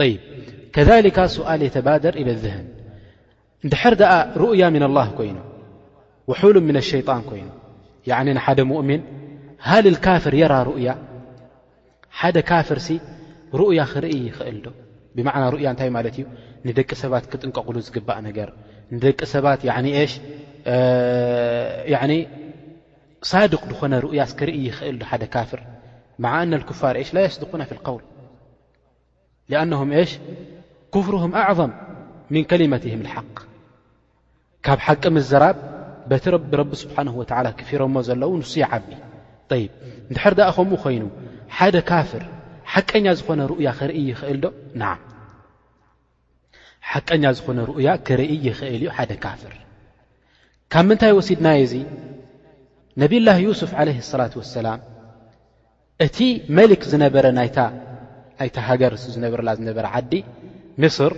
ጠይብ ከሊካ ስል የተባደር ኢለ ዝህን እንድሕር ደኣ ሩእያ ምና ላ ኮይኑ ወሑሉ ምና ሸይጣን ኮይኑ ንሓደ ሙእምን ሃል ልካፍር የራ ሩእያ ሓደ ካፍር ሲ ሩእያ ክርኢ ይኽእል ዶ ብማዕና ሩእያ እንታይ ማለት እዩ ንደቂ ሰባት ክጥንቀቕሉ ዝግባእ ነገር ንደቂ ሰባት ሽ ሳድቅ ዝኾነ ሩእያስ ክርኢ ይኽእል ዶ ሓደ ካፍር መዓ እነ ክፋር ሽ ላ የስድቁና ፊ ልቀውል ኣነም ሽ ኩፍርም ኣዕም ምን ከሊመትህም ሓቅ ካብ ሓቂ ምዝራብ በቲ ረቢ ስብሓን ወላ ክፊሮሞ ዘለዉ ንሱ ይዓቢ ይ እንድሕር ዳኣ ከምኡ ኮይኑ ሓደ ካፍር ሓቀኛ ዝኾነ ሩእያ ክርኢ ይኽእል ዶ ን ሓቀኛ ዝኾነ ሩኡያ ክርኢ ይኽእል እዩ ሓደ ካፍር ካብ ምንታይ ወሲድናዮ እዚ ነብላ ዩስፍ ዓለ ሰላት ወሰላም እቲ መሊክ ዝነበረ ናይታ ኣይታ ሃገር እ ዝነብረላ ዝነበረ ዓዲ ምስር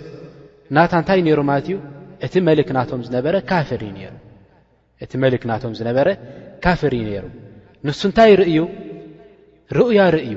ናታ እንታይ ነይሩ ማለት እዩ እቲ መሊክ ናቶም ዝነበረ ካፍር እዩ ነይሩ እቲ መሊክ ናቶም ዝነበረ ካፍር እዩ ነይሩ ንሱ እንታይ ርእዩ ርእያ ርእዩ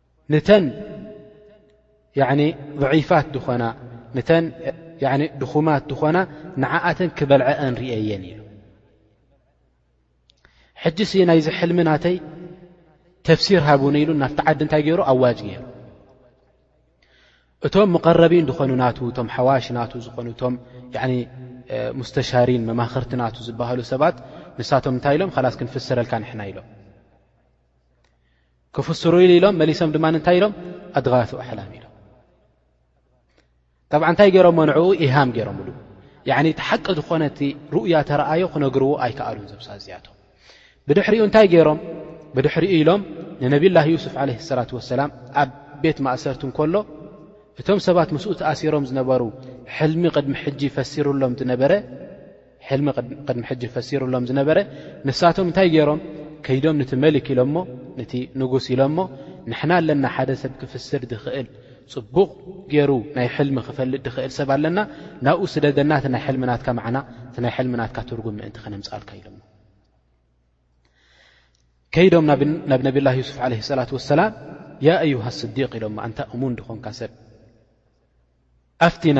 ንተን ضዒፋት ዝኾና ንተን ድኹማት ዝኾና ንዓኣተን ክበልዐአን ርእየን ኢሉ ሕጂ ሲ ናይዚ ሕልሚ ናተይ ተፍሲር ሃቡኒ ኢሉ ናብቲ ዓዲ እንታይ ገይሩ ኣዋጅ ገይሩ እቶም መቐረቢን ዝኾኑ ናቱ እቶም ሓዋሽ ናቱ ዝኾኑ እቶም ሙስተሻሪን መማኽርቲ ናቱ ዝበሃሉ ሰባት ንሳቶም እንታይ ኢሎም ላስ ክንፍስረልካ ንሕና ኢሎም ክፍስሩ ኢሉ ኢሎም መሊሶም ድማ እንታይ ኢሎም ኣድغቱ ኣሕላም ኢሎም ብ እንታይ ገይሮሞ ንዕኡ ኢሃም ገይሮምሉ እቲ ሓቂ ዝኾነ ቲ ሩእያ ተረኣዮ ክነግርዎ ኣይከኣሉን ዘብሳ እዚኣቶ ብድሕሪኡ እንታይ ገይሮም ብድሕሪኡ ኢሎም ንነብይ ላ ዩስፍ ለ ላة ሰላም ኣብ ቤት ማእሰርቲ እንከሎ እቶም ሰባት ምስኡ ተኣሲሮም ዝነበሩ ሕልሚ ቅድሚ ሕጂ ፈሲሩሎም ዝነበረ ሕልሚ ቅድሚ ሕጂ ፈሲሩሎም ዝነበረ ንሳቶም እንታይ ገይሮም ከይዶም ንቲ መሊክ ኢሎሞ ንቲ ንጉስ ኢሎሞ ንሕና ኣለና ሓደ ሰብ ክፍስር ድኽእል ፅቡቕ ገይሩ ናይ ሕልሚ ክፈልጥ ድኽእል ሰብ ኣለና ናብኡ ስደደና እቲ ናይ ሕልሚ ናትካ ማዕና እቲ ናይ ሕልሚ ናትካ ትርጉም ምእንቲ ከነምፅኣልካ ኢሎሞ ከይዶም ናብ ነብላ ዩስፍ ለ ሰላት ወሰላም ያ ኣዩሃ ስዲቅ ኢሎሞ ኣንታ እሙን ድኾንካ ሰብ ኣፍቲና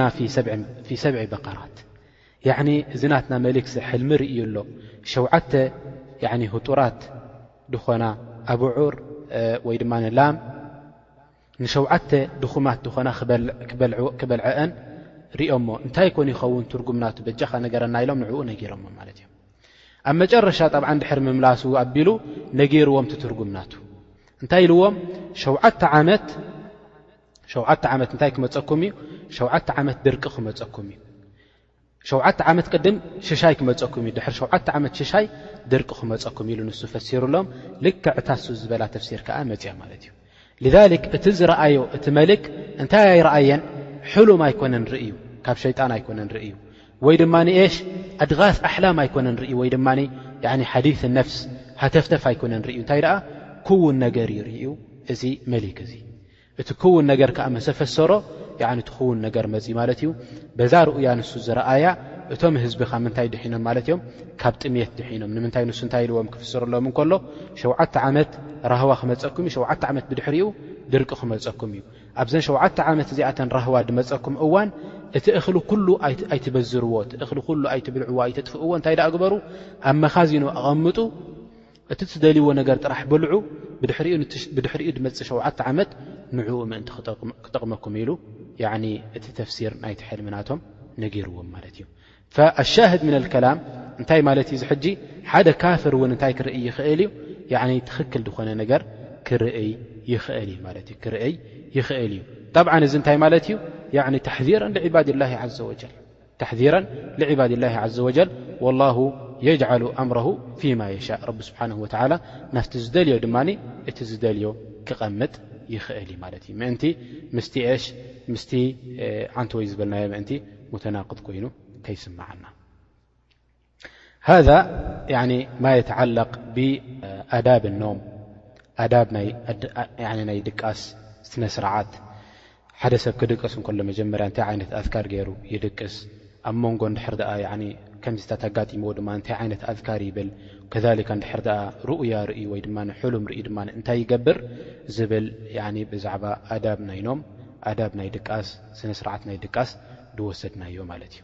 ፊ ሰብዒ በቀራት ያኒ እዚ ናትና መሊክሲ ሕልሚ ርእዩ ኣሎ ሸውዓተ ያኒ ህጡራት ድኾና ኣብዑር ወይ ድማ ንላም ንሸውዓተ ድኹማት ድኾና ክበልዐአን ርኦሞ እንታይ ኮን ይኸውን ትርጉም ናቱ በጃኻ ነገረና ኢሎም ንዕኡ ነጊሮሞ ማለት እዮም ኣብ መጨረሻ ጣብዓ ድሕር ምምላሱ ኣቢሉ ነጊርዎም ትትርጉም ናቱ እንታይ ኢልዎም ሸውዓተ ዓመት ሸውዓተ ዓመት እንታይ ክመፀኩም እዩ ሸውዓተ ዓመት ድርቂ ክመፀኩም እዩ ሸውዓተ ዓመት ቅድም ሽሻይ ክመፀኩም እዩ ድሕሪ ሸውዓተ ዓመት ሽሻይ ድርቂ ክመፀኩም ኢሉ ንሱ ፈሲሩሎም ልክዕታ ሱ ዝበላ ተፍሲር ከዓ መፅያ ማለት እዩ ልዛሊክ እቲ ዝረኣዮ እቲ መልክ እንታይ ኣይረኣየን ሕሉም ኣይኮነን ርእዩ ካብ ሸይጣን ኣይኮነን ርእዩ ወይ ድማ ንኤሽ ኣድጋፍ ኣሕላም ኣይኮነን ርእዩ ወይ ድማ ሓዲ ነፍስ ሃተፍተፍ ኣይኮነን ርእዩ እንታይ ደኣ ክውን ነገር እዩ ርእዩ እዚ መሊክ እዚ እቲ ክውን ነገር ከኣ መሰ ፈሰሮ ያዕኒ እቲ ክውን ነገር መጺ ማለት እዩ በዛ ርኡያ ንሱ ዝረኣያ እቶም ህዝቢ ካብ ምንታይ ድሒኖም ማለት እዮም ካብ ጥሜት ድሒኖም ንምንታይ ንሱ እንታይ ኢልዎም ክፍስርሎም እንከሎ ሸውዓተ ዓመት ራህዋ ክመጸኩም እዩ ሸውዓተ ዓመት ብድሕሪኡ ድርቂ ክመጸኩም እዩ ኣብዘን ሸውዓተ ዓመት እዚኣተን ራህዋ ድመጸኩም እዋን እቲ እኽሊ ኩሉ ኣይትበዝርዎ እቲ እኽሊ ኩሉ ኣይትብልዕዎ ኣይተጥፍእዎ እንታይ ደኣ ግበሩ ኣብ መኻዚኖ ኣቐምጡ እቲ እትደልይዎ ነገር ጥራሕ በልዑ፣ ብድሕሪኡ ድመጽእ ሸውዓተ ዓመት ንዕኡ ምእንቲ ክጠቕመኩም ኢሉ እቲ ተፍሲር ናይቲ ሕልሚ ናቶም ነጊርዎም ማለት እዩ። ኣሻህድ ምና ልከላም እንታይ ማለት እዩ? ሕጂ ሓደ ካፍር እውን እንታይ ክርእይ ይኽእል እዩ? ትኽክል ዝኾነ ነገር ክርእይ ይኽእል እዩ። ጠብዓ እዚ እንታይ ማለት እዩ? ተሕዚር ንዒባድ ላ ዘ ወጀል ተሕዚረን ልዒባዲላሂ ዓዘ ወጀል ወላሁ የጅዓሉ ኣምረሁ ፊማ የሻእ ረቢ ስብሓነሁ ወተዓላ ናብቲ ዝደልዮ ድማ እቲ ዝደልዮ ክቐምጥ ይኽእል እዩ ማለት እዩ ምእንቲ ምስቲ ኤሽ ምስቲ ዓንተወይ ዝበልናዮ ምእንቲ ሙተናቅድ ኮይኑ ከይስመዓና ሃذ ማ የተዓለቕ ብኣዳብ ኖም ኣዳብ ናይ ድቃስ ስነ ስርዓት ሓደ ሰብ ክድቀስ እንከሎ መጀመርያ እንታይ ዓይነት ኣዝካር ገይሩ ይድቅስ ኣብ መንጎ ንድሕር ኣ ከምዚታት ኣጋጢምዎ ድማ እንታይ ዓይነት ኣዝካር ይብል ከሊካ ንድሕር ኣ ርኡያ ርእዩ ወይ ድማ ሕሉም ርእዩ ድማ እንታይ ይገብር ዝብል ብዛዕባ ኣዳብ ናይ ኖም ኣዳብ ናይ ድቃስ ስነ ስርዓት ናይ ድቃስ ዝወሰድናዮ ማለት እዩ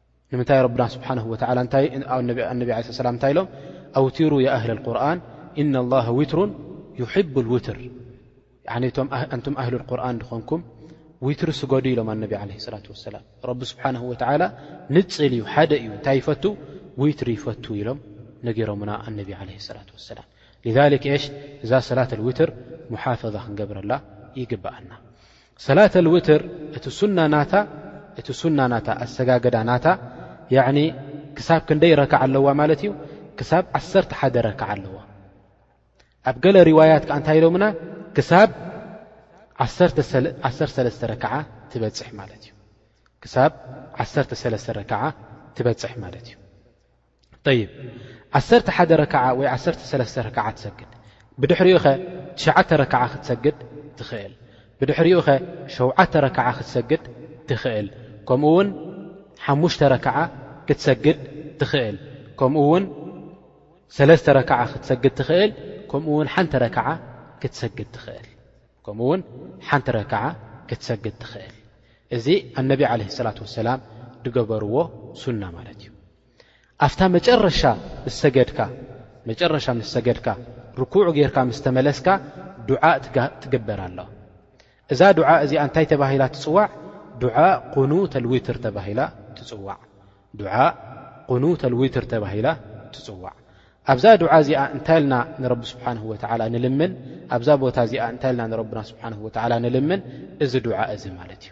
ንምንታይ ረብና ስብሓነሁ ወተዓላ እንታይ ኣነቢ ዓለ ሰላም እንታይ ኢሎም ኣውቲሩ የኣህለ ቁርን እና ላሃ ዊትሩን ዩሕቡ ልውትር ኣንቱም ኣህል ቁርን ድኾንኩም ዊትሪ ስገዱ ኢሎም ኣነቢ ዓለ ሰላት ወሰላም ረቢ ስብሓነሁ ወተዓላ ንፅል እዩ ሓደ እዩ እንታይ ይፈቱ ዊትሪ ይፈቱ ኢሎም ነጊሮምና ኣነቢ ዓለ ሰላት ወሰላም ሊክ ሽ እዛ ሰላት ኣልውትር ሙሓፈዛ ክንገብረላ ይግበኣና ሰላት ኣልውትር እቲ ሱና ናታ እቲ ሱና ናታ ኣሰጋግዳ ናታ ያዕኒ ክሳብ ክንደይ ረክዓ ኣለዋ ማለት እዩ ክሳብ ዓሰርተ ሓደ ረክዓ ኣለዋ ኣብ ገለ ሪዋያት ከዓ እንታይ ኢሎምና ክሳብ ዓሰርተ ሰለስተ ረክዓ ትበፅሕ ማለት እዩ ክሳብ ዓሰርተ ሰለስተ ረክዓ ትበፅሕ ማለት እዩ ጠይብ ዓሰርተ ሓደ ረክዓ ወይ ዓሰርተ ሰለስተ ረክዓ ትሰግድ ብድሕሪኡ ኸ ትሽዓተ ረክዓ ክትሰግድ ትኽእል ብድሕሪኡ ኸ ሸውዓተ ረክዓ ክትሰግድ ትኽእል ከምኡ ውን ሓሙሽተ ረክዓ ክትሰግድ ትኽእል ከምኡ ውን ሰለስተ ረክዓ ክትሰግድ ትኽእል ከምኡ ውን ሓንቲ ረክዓ ክትሰግድ ትኽእል ከምኡ ውን ሓንቲ ረክዓ ክትሰግድ ትኽእል እዚ ኣነቢ ዓለ ሰላት ወሰላም ዝገበርዎ ሱና ማለት እዩ ኣፍታ መጨረሻ ምስ ሰገድካ መጨረሻ ምስ ሰገድካ ርኩዕ ጌርካ ምስ ተመለስካ ዱዓ ትግበር ኣለ እዛ ዱዓ እዚኣ እንታይ ተባሂላ ትጽዋዕ ዱዓ ቁኑተል ዊትር ተባሂላ ትጽዋዕ ዱዓ ቁኑተል ዊትር ተባሂላ ትጽዋዕ ኣብዛ ዱዓ እዚኣ እንታይ ልና ንረቢ ስብሓን ወተዓላ ንልምን ኣብዛ ቦታ እዚኣ እንታይ ልና ንረብና ስብሓን ወተዓላ ንልምን እዚ ዱዓ እዚ ማለት እዩ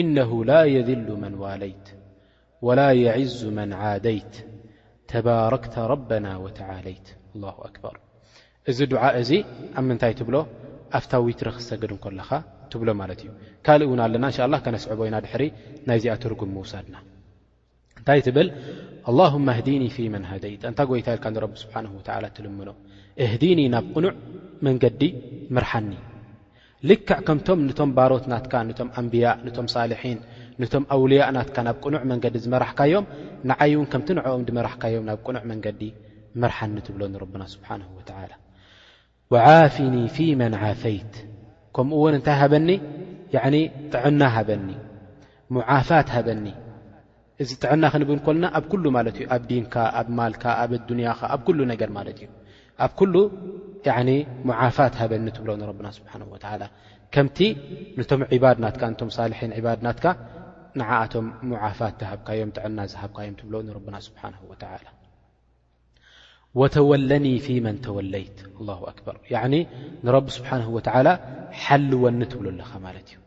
እነሁ ላ የዝሉ መን ዋለይት ወላ የዕዙ መን ዓደይት ተባረክተ ረበና ወተዓለይት ኣላሁ ኣክበር እዚ ዱዓ እዚ ኣብ ምንታይ ትብሎ ኣብታ ዊትሪ ክትሰግድ እንኮለኻ ትብሎ ማለት እዩ ካልእ እውን ኣለና እንሻ ኣላህ ከነስዕቦ ኢና ድሕሪ ናይዚኣ ትርጉም ምውሳድና። እንታይ ትብል ኣላሁማ ህዲኒ ፊ መን ሃደይት ኣንታ ጎይታ ኢልካ ንረቢ ስብሓን ወተላ ትልምኖ እህዲኒ ናብ ቅኑዕ መንገዲ ምርሓኒ ልክዕ ከምቶም ንቶም ባሮት ናትካ ነቶም ኣንብያ ነቶም ሳልሒን ነቶም ኣውልያ ናትካ ናብ ቅኑዕ መንገዲ ዝመራሕካዮም ንዓይ እውን ከምቲ ንዕኦም ዝመራሕካዮም ናብ ቅኑዕ መንገዲ ምርሓኒ ትብሎ ንረብና ስብሓን ወተላ ወዓፊኒ ፊ መን ዓፈይት ከምኡ ውን እንታይ ሃበኒ ያዕኒ ጥዕና ሃበኒ ሙዓፋት ሃበኒ እዚ ጥዕና ክንብል ኮልና ኣብ ኩሉ ማለት እዩ ኣብ ዲንካ ኣብ ማልካ ኣብ ኣዱንያኻ ኣብ ኩሉ ነገር ማለት እዩ ኣብ ኩሉ ሙዓፋት ሃበኒ ትብሎ ንረብና ስብሓን ወተላ ከምቲ ንቶም ዕባድ ናትካ ንቶም ሳልሒን ዕባድ ናትካ ንዓኣቶም ሙዓፋት ዝሃብካዮም ጥዕና ዝሃብካዮም ትብሎ ንረብና ስብሓን ወተላ ወተወለኒ ፊ መን ተወለይት ኣላሁ ኣክበር ያዕኒ ንረቢ ስብሓንሁ ወተዓላ ሓልወኒ ትብሎ ኣለኻ ማለት እዩ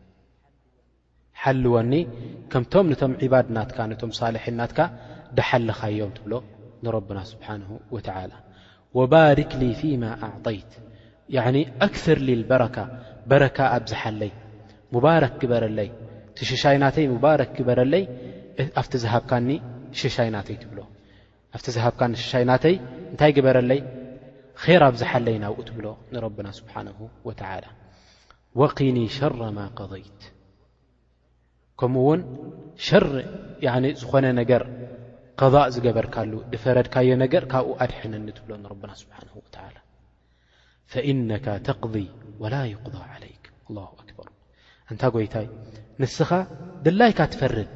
ሓልወኒ ከምቶም ንቶም ዕባድ ናትካ ነቶም ሳልሒን ናትካ ደሓልኻዮም ትብሎ ንረብና ስብሓንሁ ወተዓላ ወባርክ ሊ ፊማ ኣዕጠይት ያዕኒ ኣክስር ሊ ልበረካ በረካ ኣብዝሓለይ ሙባረክ ግበረለይ እቲ ሽሻይ ናተይ ሙባረክ ግበረለይ ኣብቲ ዝሃብካኒ ሽሻይ ናተይ ትብሎ ኣብቲ ዝሃብካኒ ሽሻይ ናተይ እንታይ ግበረለይ ር ኣብዝሓለይ ናብኡ ትብሎ ንረብና ስብሓንሁ ወተላ ወቅኒ ሸረ ማ ቀضይት ከምኡ ውን ሸር ዝኾነ ነገር ቐضእ ዝገበርካሉ ድፈረድካዮ ነገር ካብኡ ኣድሐነኒ ትብሎ ንረብና ስብሓን ወላ ፈኢነካ ተቕض ወላ ይቕض ዓለይክ ላ ኣክበር እንታ ጎይታይ ንስኻ ድላይካ ትፈርድ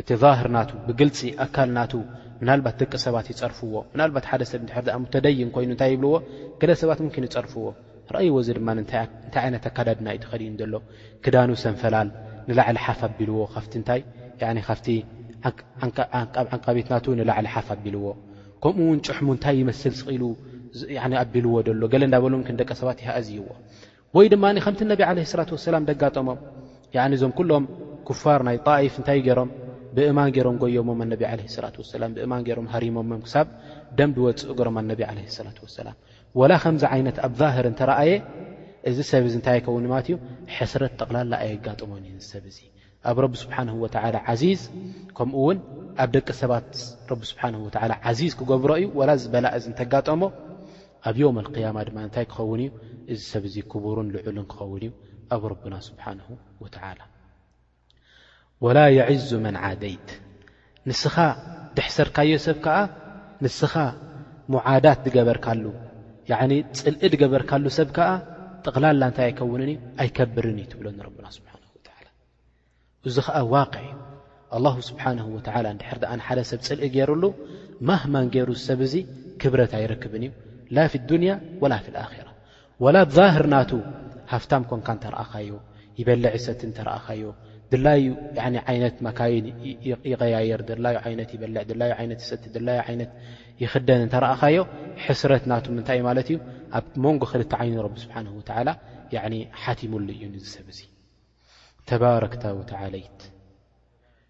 እቲ ዛህር ናቱ፣ ብግልጺ፣ ኣካል ናቱ፣ ምናልባት ደቂ ሰባት ይጸርፍዎ፣ ምናልባት ሓደ ሰብ እንድሕር ደኣ ሙተደይን ኮይኑ እንታይ ይብልዎ፣ ገለ ሰባት ሙምኪን ይጸርፍዎ። ረኣይዎ እዚ ድማ እንታይ እንታይ ዓይነት ኣካዳድና እዩ ተኸዲኑ ዘሎ፣ ክዳኑ ሰንፈላል ንላዕሊ ሓፍ ኣቢልዎ፣ ካብቲ እንታይ ያኒ ካብቲ ዓንቃብ ዓንቃቢት ናቱ ንላዕሊ ሓፍ ኣቢልዎ። ከምኡ ውን ጭሕሙ እንታይ ይመስል ስቕ ኢሉ ያኒ ኣቢልዎ ደሎ፣ ገለ እንዳበሉ ሙምኪን ደቂ ሰባት ይሃእዝይዎ። ወይ ድማ ከምቲ ነቢ ዓለይሂ ሰላቱ ወሰላም ደጋጠሞም ያኒ እዞም ኩሎም ኩፋር ናይ ጣኢፍ እንታይ እዩ ገይሮም ብእማን ገይሮም ጎዮሞም ኣነቢ ዓለይሂ ሰላቱ ወሰላም ብእማን ገይሮም ሃሪሞሞም ክሳብ ደም ድወጽእ እግሮም ኣነቢ ዓለይሂ ሰላቱ ወሰላም ወላ ከምዚ ዓይነት ኣብ ዛህር እንተረኣየ እዚ ሰብ እዚ እንታይ ኣይከውንማት እዩ ሕስረት ጠቕላላ ኣየጋጥሞን እዩ እዚ ሰብ እዚ ኣብ ረቢ ስብሓነሁ ወተዓላ ዓዚዝ ከምኡውን ኣብ ደቂ ሰባት ረቢ ስብሓነሁ ወተዓላ ዓዚዝ ክገብሮ እዩ ዋላ እዚ በላእ እዚ እንተጋጠሞ ኣብ ዮውም ኣልቅያማ ድማ እንታይ ክኸውን እዩ እዚ ሰብ እዚ ክቡርን ልዑልን ክኸውን እዩ ኣብ ረብና ስብሓነሁ ወተዓላ ወላ የዕዙ መን ዓደይት ንስኻ ደሕሰርካዮ ሰብ ከኣ ንስኻ ሙዓዳት ድገበርካሉ ያዕኒ ጽልኢ ድገበርካሉ ሰብ ከኣ ጠቕላላ እንታይ ኣይከውንን እዩ ኣይከብርን እዩ ትብሎ ንረብና ስብሓን ወተዓላ እዚ ኸኣ ዋቅዕ እዩ ኣላሁ ስብሓንሁ ወተዓላ እንድሕር ደኣ ንሓደ ሰብ ጽልኢ ገይሩሉ ማህማን ገይሩ ዝሰብ እዙ ክብረት ኣይረክብን እዩ ላ ፊ ዱንያ ወላ ፊ ልኣራ ዋላ ብ ዛህር ናቱ ሃፍታም ኮንካ እንተ ረኣኻዮ ይበልዕ ይሰቲ እንተ ረኣኻዮ ድላዩ ዓይነት መካይን ይቐያየር ድላዩ ዓይነት ይበልዕ ድላዩ ዓይነት ይሰቲ ድላዩ ዓይነት ይኽደን እንተ ረኣኻዮ ሕስረት ናቱ ምንታይ እዩ ማለት እዩ ኣብ መንጎ ክልተ ዓይኑ ረቢ ስብሓን ወተዓላ ሓቲሙሉ እዩ ንዚ ሰብ እዚ ተባረክታ ወተዓለይት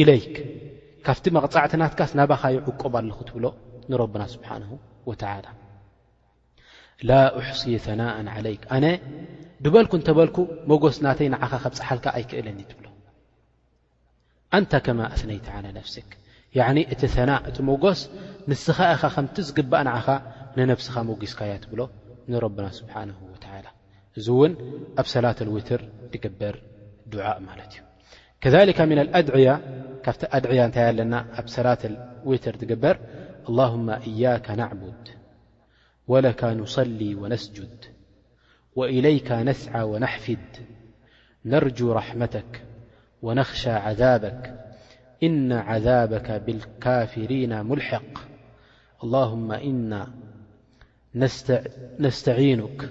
ኢለይክ ካብቲ መቕጻዕቲ ናትካስ ናባኻ ይዕቆብ ኣለኹ ትብሎ ንረብና ስብሓንሁ ወተዓላ ላ ኡሕሲ ተናእን ዓለይክ ኣነ ድበልኩ እንተበልኩ መጎስ ናተይ ንዓኻ ከብጽሓልካ ኣይክእልን እዩ ትብሎ ኣንታ ከማ ኣስነይቲ ዓላ ነፍስክ ያዕኒ እቲ ተናእ እቲ መጎስ ንስኻ ኢኻ ከምቲ ዝግባእ ንዓኻ ንነብስኻ መጒስካ እያ ትብሎ ንረብና ስብሓንሁ ወተዓላ እዚ እውን ኣብ ሰላት ኣልውትር ድግበር ዱዓእ ማለት እዩ كذلك من الأدعي كفت أدعية نتلنا سلاة الويتر تقبر اللهم إياك نعبد ولك نصلي ونسجد وإليك نسعى ونحفذ نرجو رحمتك ونخشى عذابك إن عذابك بالكافرين ملحق اللهم إنا نستعينك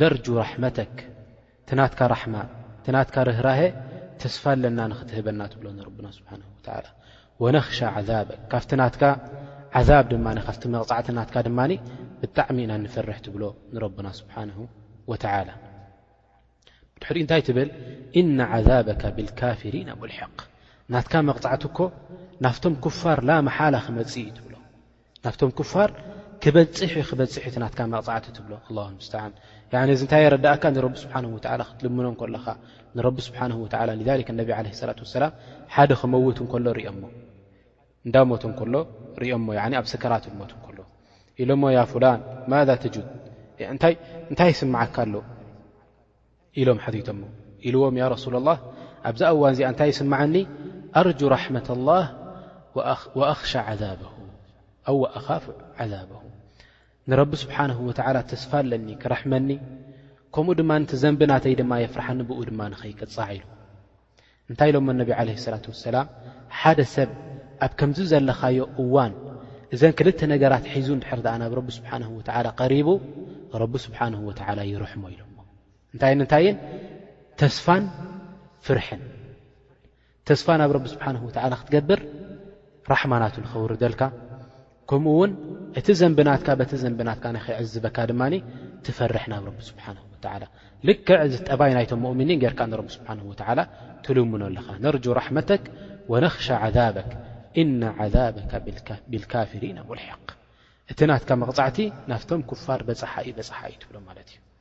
ነርጁ ራሕመተክ እቲ ናትካ ራሕማ እቲ ናትካ ርህራሄ ተስፋ ኣለና ንኽትህበና ትብሎ ንረብና ስብሓን ወተዓላ ወነኽሻ ዓዛበክ ካብቲ ናትካ ዓዛብ ድማ ካብቲ መቕጻዕቲ ናትካ ድማ ብጣዕሚ ኢና ንፈርሕ ትብሎ ንረብና ስብሓንሁ ወተዓላ ብድሕሪኡ እንታይ ትብል እነ ዓዛበካ ብልካፍሪና ሙልሕቅ ናትካ መቕጻዕቲ እኮ ናፍቶም ኩፋር ላመሓላ ክመጽእ እዩ ትብሎ ናብቶም ክፋር ክበፅሕ ዩ ክበፅሕ ዩ ናትካ መቕፃዕቲ ትብሎ ኣላ ስተዓን እዚ እንታይ የረዳእካ ንረቢ ስብሓን ወላ ክትልምኖ ከለኻ ንረቢ ስብሓን ወ ነቢ ለ ላት ሰላም ሓደ ክመውት እከሎ ሪኦሞ እንዳ ሞት ከሎ ሪኦሞ ኣብ ሰከራት ሞት ከሎ ኢሎሞ ያ ፍላን ማዛ ትጁድ እንታይ ይስምዓካ ኣሎ ኢሎም ሓቲቶሞ ኢልዎም ያ ረሱል ኣላህ ኣብዛ እዋን እዚኣ እንታይ ይስምዓኒ ኣርጁ ራሕመት ኣላህ ወኣኽሻ ዓዛበሁ ኣው ወኣኻፍ ዓዛበሁ ንረቢ ስብሓንሁ ወተዓላ ተስፋ ኣለኒ ክረሕመኒ ከምኡ ድማ እቲ ዘንቢ ናተይ ድማ የፍርሓኒ ብኡ ድማ ንኸይቅፃዕ ኢልዎ እንታይ ኢሎሞ ነቢ ዓለ ሰላት ወሰላም ሓደ ሰብ ኣብ ከምዚ ዘለኻዮ እዋን እዘን ክልተ ነገራት ሒዙ ንድሕር ድኣ ናብ ረቢ ስብሓን ወተዓላ ቀሪቡ ረቢ ስብሓን ወተዓላ ይርሕሞ ኢሎሞ እንታይን እንታይን ተስፋን ፍርሕን ተስፋ ናብ ረቢ ስብሓን ወተዓላ ክትገብር ራሕማ ናቱ ንኸውርደልካ ከምኡ እውን እቲ ዘንቢ ናትካ በቲ ዘንቢ ናትካ ንኺዕዝበካ ድማ ትፈርሕ ናብ ረቢ ስብሓነሁ ወተዓላ ልክዕ እዚ ጠባይ ናይቶም ሙእሚኒን ጌርካ ንረቢ ስብሓነሁ ወተዓላ ትልምኖ ኣለኻ ነርጁ ራሕመተክ ወነኽሻ ዓዛበክ ኢነ ዓዛበከ ቢልካፊሪነ ሙልሒቅ እቲ ናትካ መቕጻዕቲ ናፍቶም ኩፋር በጻሓ እዩ በጻሓ እዩ ትብሎም ማለት እዩ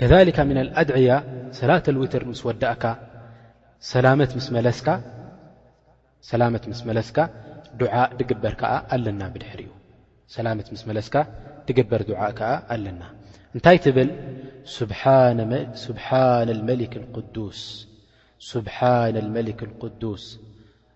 ከሊካ ምና ኣድዕያ ሰላት ልውትር ምስ ወዳእካ ሰላመት ምስ መለስካ ዱዓ ድግበር ከዓ ኣለና ብድሕሪኡ ሰላመት ምስ መለስካ ድግበር ዱዓ ከዓ ኣለና እንታይ ትብል ስብሓን መሊክ ዱስ ስብሓን መሊክ ቅዱስ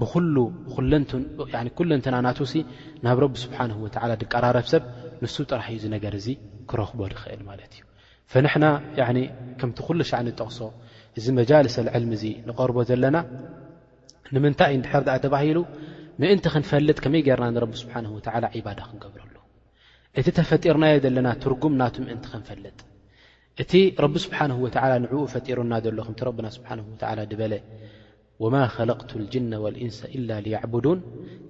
ብኹሉ ኩለንተና ናቱ ሲ ናብ ረቢ ስብሓን ወተላ ድቀራረብ ሰብ ንሱ ጥራሕ እዩ ዝነገር እዚ ክረኽቦ ድኽእል ማለት እዩ ፈንሕና ከምቲ ኩሉ ሻዕ ንጠቕሶ እዚ መጃልሰ ልዕልሚ እዚ ንቐርቦ ዘለና ንምንታይ እዩ ድሕር ዳኣ ተባሂሉ ምእንቲ ክንፈልጥ ከመይ ገርና ንረቢ ስብሓን ወተላ ዒባዳ ክንገብረሉ እቲ ተፈጢርናዮ ዘለና ትርጉም ናቱ ምእንቲ ክንፈልጥ እቲ ረቢ ስብሓን ወተላ ንዕኡ ፈጢሩና ዘሎ ከምቲ ረብና ስብሓን ወተላ ድበለ ወማ ኸለቅቱ ልጅነ ወልኢንሰ ኢላ ልያዕቡዱን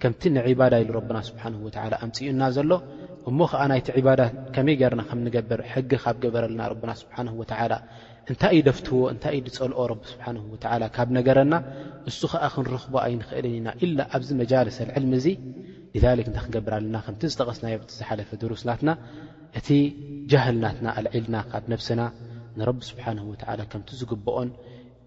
ከምቲ ንዒባዳ ኢሉ ረብና ስብሓነሁ ወተዓላ ኣምፂኡና ዘሎ እሞ ኸዓ ናይቲ ዒባዳ ከመይ ገይርና ከም ንገብር ሕጊ ካብ ገበረልና ረብና ስብሓነሁ ወተዓላ እንታይ እዩ ደፍትዎ እንታይ እዩ ድፀልኦ ረቢ ስብሓነሁ ወተዓላ ካብ ነገረና እሱ ኸዓ ክንረኽቦ ኣይንኽእልን ኢና ኢላ ኣብዚ መጃልሰ ልዕልሚ እዚ لذلك እንታይ ክንገብር ኣለና ከምቲ ዝጠቐስናዮ ኣብቲ ዝሓለፈ ድሩስ ናትና እቲ ጃህል ናትና ኣልዒልና ካብ ነብስና ንረቢ ስብሓንሁ ወተዓላ ከምቲ ዝግብኦን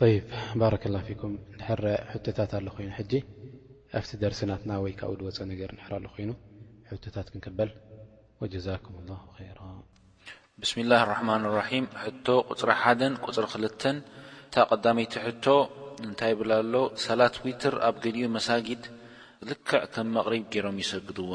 ጠይብ ባረከላ ፊኩም እንድሕር ሕቶታት ኣሎ ኮይኑ ሕጂ ኣብቲ ደርሲ ናትና ወይ ካብኡ ዝወፀ ነገር እንድሕር ኣሎ ኮይኑ ሕቶታት ክንቅበል ወጀዛኩም ላሁ ኸይራ። ብስሚላህ ራሕማን ራሒም ሕቶ ቁፅሪ ሓደን ቁፅሪ ክልተን እታ ቀዳመይቲ ሕቶ እንታይ ይብል ኣሎ ሰላት ዊትር ኣብ ገሊኡ መሳጊድ ልክዕ ከም መቅሪብ ገይሮም ይሰግድዋ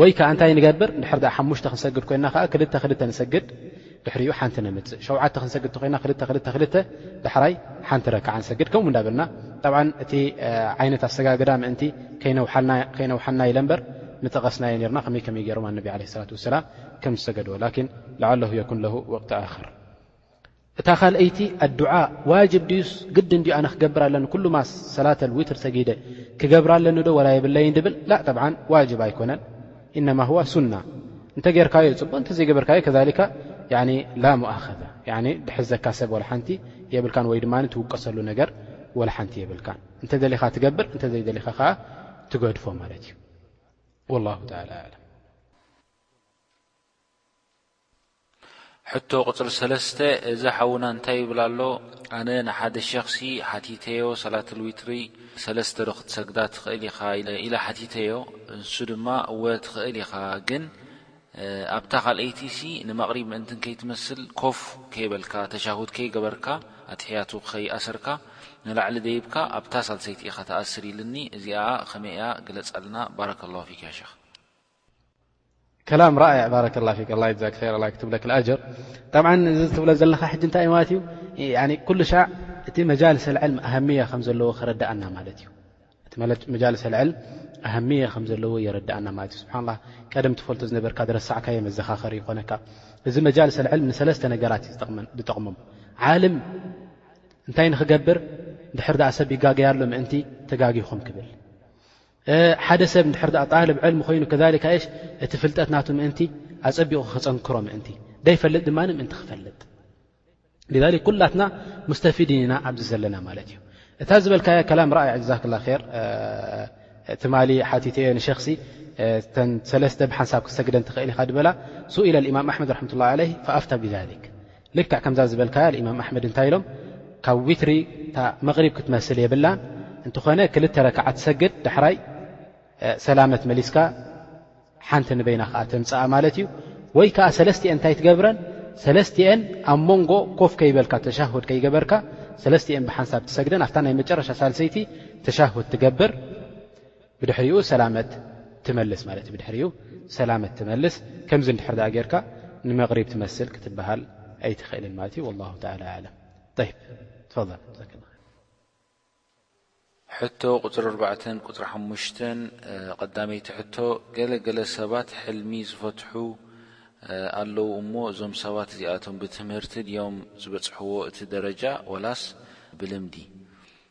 ወይ ከኣ እንታይ ንገብር እንድሕር ደኣ ሓሙሽተ ክንሰግድ ኮይንና ከኣ ክልተ ክልተ ንሰግድ ድሕሪኡ ሓንቲ ነምጽእ ሸውዓተ ክንሰግድ እንተኮይና ክልተ ክልተ ክልተ ዳሕራይ ሓንቲ ረክዓ ንሰግድ ከምኡ እንዳበልና ጠብዓን እቲ ዓይነት ኣሰጋግዳ ምእንቲ ከይነውሓና ኢለ እምበር ምጠቐስናዮ ነርና ከመይ ከመይ ገይሮም ኣነቢ ዓለ ሰላት ወሰላም ከም ዝሰገድዎ ላኪን ለዓለሁ የኩን ለሁ ወቅቲ ኣክር እታ ካልኣይቲ ኣዱዓ ዋጅብ ድዩስ ግድን ድዩ ኣነ ክገብር ኣለኒ ኩሉ ማስ ሰላተል ዊትር ሰጊደ ክገብራ ኣለኒ ዶ ወላ የብለይን ድብል ላእ ጠብዓን ዋጅብ ኣይኮነን ኢነማ ሁዋ ሱና እንተ ጌርካዮ ጽቡቅ እንተ ዘይገበርካዮ ከዛሊካ ያኒ ላ ሙኣኸዛ ያኒ ድሕዘካ ሰብ ወላ ሓንቲ የብልካን ወይ ድማ ትውቀሰሉ ነገር ወላ ሓንቲ የብልካን እንተ ደሊኻ ትገብር እንተ ዘይደሊኻ ከኣ ትገድፎ ማለት እዩ ወላሁ ተዓላ ኣዕለም ሕቶ ቁጽሪ ሰለስተ እዚ ሓውና እንታይ ይብል ኣሎ ኣነ ንሓደ ሸኽ ሲ ሓቲተዮ ሰላትል ዊትሪ ሰለስተ ዶ ክትሰግዳ ትኽእል ኢኻ ኢለ ሓቲተዮ ንሱ ድማ እወ ትኽእል ኢኻ ግን ኣብታ ካልኣይቲ ሲ ንመቅሪብ ምእንትን ከይትመስል ኮፍ ከይበልካ ተሻሁድ ከይገበርካ ኣትሕያቱ ከይኣሰርካ ንላዕሊ ደይብካ ኣብታ ሳልሰይቲ ኢኻ ትኣስር ኢልኒ እዚኣ ከመይ እያ ግለጻልና ባረከላሁ ፊክ ያ ሸኽ። ከላም ራእዕ ባረከ ላ ፊክ ኣላ ዛ ኸይር ኣላ ክትብለክ ኣጀር ጠብዓ እዚ ትብሎ ዘለካ ሕጂ እንታይ እዩ ማለት እዩ ኩሉ ሻዕ እቲ መጃልሰ ልዕል ኣሃምያ ከም ዘለዎ ክረዳእና ማለት እዩ እቲ መጃልሰ ልዕል ኣሃምያ ከም ዘለዎ የረዳእና ማለት እዩ ስብሓ ላ ቀደም ትፈልቶ ዝነበርካ ዝረሳዕካ ዮ መዘኻኸር ይኾነካ እዚ መጃልሰ ልዕል ንሰለስተ ነገራት እዩ ዝጠቕሞም ዓልም እንታይ ንክገብር ድሕር ድኣ ሰብ ይጋገያ ኣሎ ምእንቲ ተጋጊኹም ክብል ሓደ ሰብ እንድሕር ድኣ ጣልብ ዕልሚ ኮይኑ ከሊካ የሽ እቲ ፍልጠት ናቱ ምእንቲ ኣጸቢቑ ክጸንክሮ ምእንቲ ደይፈልጥ ድማ ምእንቲ ክፈልጥ ሊክ ኩላትና ሙስተፊድን ኢና ኣብዚ ዘለና ማለት እዩ እታ ዝበልካያ ከላም ርኣያ ጀዛክላ ር ትማሊ ሓቲተዮ ንሸክሲ ተን ሰለስተ ብሓንሳብ ክሰግደን ትኽእል ኢኻ ድበላ ሱኢለ ልእማም ኣሕመድ ራሕመቱላ ዓለይ ፈኣፍታ ብዛሊክ ልክዕ ከምዛ ዝበልካያ ልእማም ኣሕመድ እንታይ ኢሎም ካብ ዊትሪ እታ መቕሪብ ክትመስል የብላን እንትኾነ ክልተ ረክዓት ሰግድ ዳሕራይ ሰላመት መሊስካ ሓንቲ ንበይና ከዓ ተምፅኣ ማለት እዩ ወይ ከዓ ሰለስትኤን እንታይ ትገብረን ሰለስትኤን ኣብ መንጎ ኮፍ ከይበልካ ተሻሁድ ከይገበርካ ሰለስትኤን ብሓንሳብ ትሰግደን ኣብታ ናይ መጨረሻ ሳልሰይቲ ተሻሁድ ትገብር ብድሕሪኡ ሰላመት ትመልስ ማለት እዩ ብድሕሪኡ ሰላመት ትመልስ ከምዚ እንድሕር ድኣ ጌርካ ንመቕሪብ ትመስል ክትበሃል ኣይትኽእልን ማለት እዩ ወላሁ ተዓላ ኣዕለም ጠይብ ትፈል ዛኪላ ኸይር ሕቶ ቁፅሪ ኣርባዕተን ቁፅሪ ሓሙሽተን ቐዳመይቲ ሕቶ ገለ ገለ ሰባት ሕልሚ ዝፈትሑ ኣለው እሞ እዞም ሰባት እዚኣቶም ብትምህርቲ ድዮም ዝበፅሕዎ እቲ ደረጃ ዋላስ ብልምዲ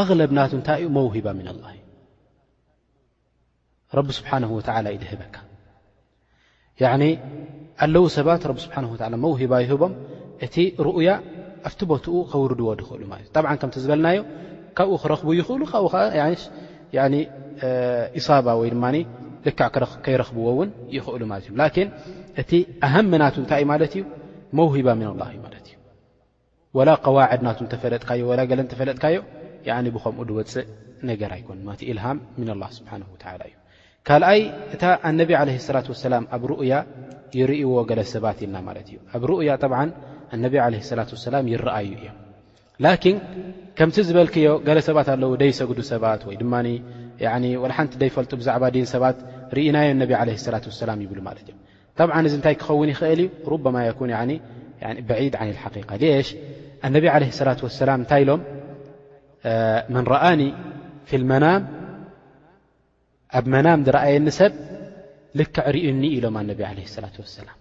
ኣغለብ ናቱ እንታይ እዩ መውሂባ ምና ላ እዩ ረቢ ስብሓን ወተላ እዩ ድህበካ ኣለዉ ሰባት ረቢ ስብሓን ወላ መውሂባ ይህቦም እቲ ርኡያ ኣብቲ ቦትኡ ከውርድዎ ድኽእሉ ማለት እዩ ጠብዓ ከምቲ ዝበልናዮ ካብኡ ክረኽቡ ይኽእሉ ካብኡ ከዓ ኢሳባ ወይ ድማ ልክዕ ከይረኽብዎ እውን ይኽእሉ ማለት እዮም ላኪን እቲ ኣሃምናቱ እንታይ እዩ ማለት እዩ መውሂባ ምና ላ እዩ ማለት እዩ ወላ ቀዋዕድ ናቱ እንተፈለጥካዮ ወላ ገለ እንተፈለጥካዮ ብከምኡ ድወፅእ ነገር ኣይኮን ማ ኢልሃም ምና ላ ስብሓን ወላ እዩ ካልኣይ እታ ኣነቢ ዓለ ስላት ወሰላም ኣብ ሩኡያ ይርእዎ ገለ ሰባት ኢልና ማለት እዩ ኣብ ሩኡያ ጠብዓ ኣነቢ ዓለ ስላት ወሰላም ይረኣዩ እዮም ላኪን ከምቲ ዝበልክዮ ገለ ሰባት ኣለዉ ደይሰግዱ ሰባት ወይ ድማ ሓንቲ ደይፈልጡ ብዛዕባ ዲን ሰባት ርኢናዮ ነቢ ለ ስላት ወሰላም ይብሉ ማለት እዮም ጠብዓን እዚ እንታይ ክኸውን ይኽእል እዩ ሩበማ የኩን ያዕኒ በዒድ ዓን ልሓቂቃ ሌሽ ኣነቢ ዓለህ ሰላት ወሰላም እንታይ ኢሎም መን ረኣኒ ፊ ልመናም ኣብ መናም ዝረኣየኒ ሰብ ልክዕ ርእዩኒ ኢሎም ኣነቢ ዓለ ሰላት ወሰላም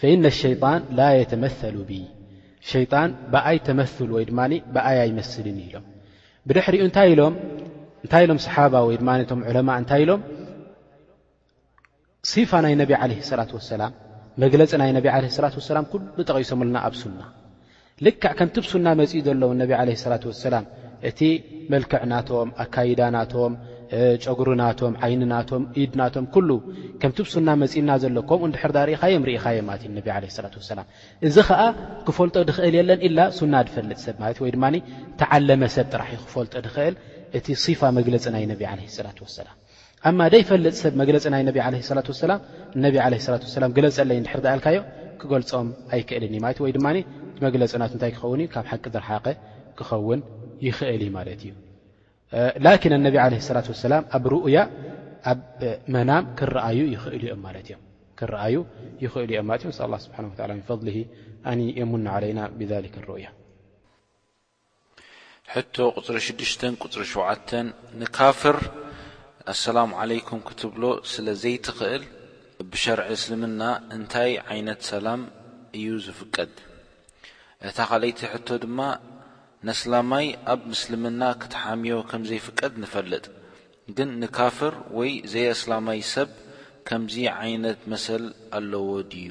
ፈኢነ ሸይጣን ላ የተመሰሉ ብ ሸይጣን ብኣይ ተመስል ወይ ድማ ብኣይ ኣይመስልን እዩ ኢሎም ብድሕሪኡ እንታይ ኢሎም እንታይ ኢሎም ሰሓባ ወይ ድማ እቶም ዑለማ እንታይ ኢሎም ሲፋ ናይ ነቢ ዓለ ሰላት ወሰላም መግለፂ ናይ ነቢ ዓለ ሰላት ወሰላም ኩሉ ጠቒሶምልና ኣብ ሱና ልክዕ ከምቲ ብ ሱና መፂኡ ዘሎ ውን ነቢ ዓለ ሰላት ወሰላም እቲ መልክዕ ናቶም ኣካይዳ ናቶም ጨጉሪ ናቶም ዓይኒ ናቶም ኢድ ናቶም ኩሉ ከምቲ ብ ሱና መፂእና ዘሎ ከምኡ እንድሕር ዳ ርኢኻዮም ርኢኻዮ ማለት እዩ ነቢ ዓለ ሰላት ወሰላም እዚ ኸዓ ክፈልጦ ድኽእል የለን ኢላ ሱና ድፈልጥ ሰብ ማለት እዩ ወይ ድማ ተዓለመ ሰብ ጥራሕ እዩ ክፈልጦ ድኽእል እቲ ሲፋ መግለፂ ናይ ነቢ ዓለ ሰላት ወሰላም ኣማ ደይፈልጥ ሰብ መግለጺ ናይ ነቢ ዓለይሂ ሰላቱ ወሰላም ንነቢ ዓለይሂ ሰላቱ ወሰላም ግለጸለይ እንድሕር ደኣ ኢልካዮ ክገልጾም ኣይክእልን እዩ ማለት እዩ ወይ ድማ መግለጺ ናቱ እንታይ ክኸውን እዩ ካብ ሓቂ ዝረሓቐ ክኸውን ይኽእል እዩ ማለት እዩ ላኪን ኣነቢ ዓለይሂ ሰላቱ ወሰላም ኣብ ሩኡያ ኣብ መናም ክረኣዩ ይኽእሉ እዮም ማለት እዮም ክረኣዩ ይኽእሉ እዮም ማለት እዮም ንስኣላ ስብሓን ወተዓላ ምን ፈድሊሂ ኣን የሙና ዓለይና ብዛሊክ ሩኡያ ሕቶ ቁጽሪ ሽዱሽተን ቁጽሪ ሸውዓተን ንካፍር ኣሰላሙ ዓለይኩም ክትብሎ ስለ ዘይትኽእል ብሸርዒ እስልምና እንታይ ዓይነት ሰላም እዩ ዝፍቀድ? እታ ካልኣይቲ ሕቶ ድማ ነስላማይ ኣብ ምስልምና ክትሓምዮ ከም ዘይፍቀድ ንፈልጥ ግን ንካፍር ወይ ዘይኣስላማይ ሰብ ከምዚ ዓይነት መሰል ኣለዎ ድዩ?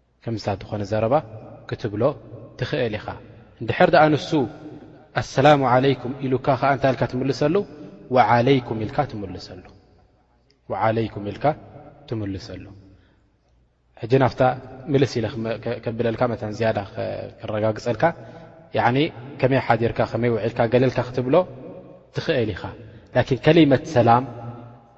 ከምዛ ትኾነ ዘረባ ክትብሎ ትኽእል ኢኻ እንድሕር ደኣ ንሱ ኣሰላሙ ዓለይኩም ኢሉካ ከኣ እንታይ ኢልካ ትምልሰሉ ወዓለይኩም ኢልካ ትምልሰሉ ወዓለይኩም ኢልካ ትምልሰሉ ሕጂ ናፍታ ምልስ ኢለ ከብለልካ መታን ዝያዳ ክረጋግፀልካ ያዕኒ ከመይ ሓዲርካ ከመይ ውዒልካ ገለልካ ክትብሎ ትኽእል ኢኻ ላኪን ከሊመት ሰላም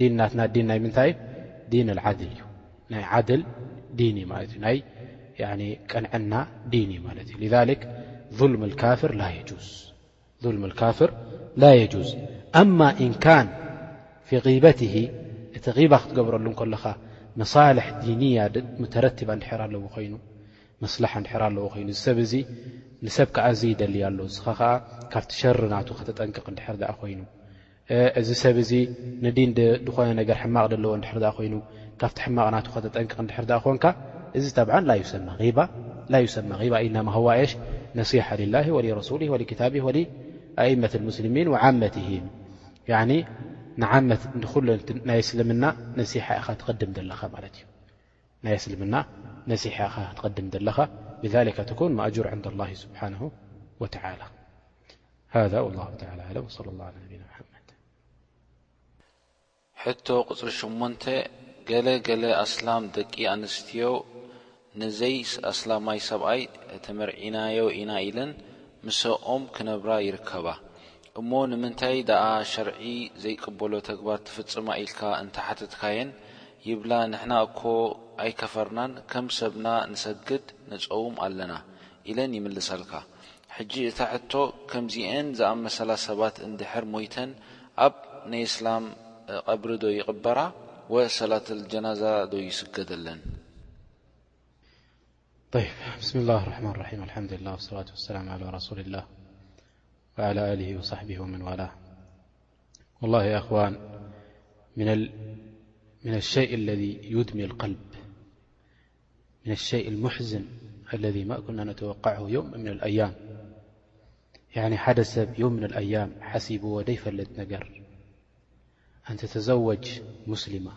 ዲን ናትና ዲን ናይ ምንታይ እዩ ዲን ዓድል እዩ ናይ ዓድል ዲን እዩ ማለት እዩ ናይ ቅንዕና ዲን እዩ ማለት እዩ ذሊክ ظልም ካፍር ላ የጁዝ ظልም ካፍር ላ የጁዝ ኣማ ኢንካን ፊ غበትሂ እቲ غባ ክትገብረሉ ከለኻ መሳልሕ ዲንያ ተረቲባ ንድሕር ኣለዎ ኮይኑ መስላሓ ንድሕር ኣለዎ ኮይኑ ዝሰብ እዙ ንሰብ ከዓዝ ይደልያ ኣሎ እስኻ ኸዓ ካብቲ ሸሪ ናቱ ከተጠንቅቕ ንድሕር ኣ ኮይኑ እዚ ሰብ እዚ ንዲን ድኾነ ነገር ሕማቕ ደለዎ እንድሕር ድኣ ኮይኑ ካብቲ ሕማቕ ናቱ ከተጠንቅቕ እንድሕር ድኣ ኮንካ እዚ ጠብዓን ላ ዩሰመ ጊባ ላ ዩሰመ ጊባ ኢናማ ሁዋ ኤሽ ነሲሓ ሊላሂ ወሊረሱሊሂ ወሊኪታቢሂ ወሊኣኢመት ልሙስሊሚን ወዓመቲሂም ያዕኒ ንዓመት ንኹሉ ናይ እስልምና ነሲሓ ኢኻ ትቕድም ዘለኻ ማለት እዩ። ናይ እስልምና ነሲሓ ኢኻ ትቕድም ዘለኻ ብዛሊካ ተኩን ማእጁር ዕንደ ላሂ ስብሓነሁ ወተዓላ ሃዛ ወላሁ ተዓላ ኣዕለም ወሰለ ላሁ ዓላ ነቢና ሙሓመድ። ሕቶ ቁጽሪ ሸሞንተ፣ ገለ ገለ ኣስላም ደቂ ኣንስትዮ ንዘይ ኣስላማይ ሰብኣይ ተመርዒናዮ ኢና ኢለን ምሰኦም ክነብራ ይርከባ። እሞ ንምንታይ ደኣ ሸርዒ ዘይቅበሎ ተግባር ትፍጽማ ኢልካ እንተ ሓተትካየን ይብላ ንሕና እኮ ኣይከፈርናን ከም ሰብና ንሰግድ ንጸውም ኣለና ኢለን ይምልሳልካ ሕጂ እታ ሕቶ ከምዚኤን ዝኣመሰላ ሰባት እንድሕር ሞይተን ኣብ ናይ እስላም ቐብሪ ዶ ይቕበራ ወ ሰላተል ጀናዛ ዶ ይስገደለን بسم الله الرحمن الرحيم الحمدللله والصلاة والسلام على رسول الله وعلى آله وصحبه ومن والاه والله يا إخوان من الشيء الذي يدمي القلب من الشيء المحزن الذي ما كنا نتوقعه يوما من الأيام يعني حدس يوم من الأيام حسب وديفا لدنجر أن تتزوج مسلمة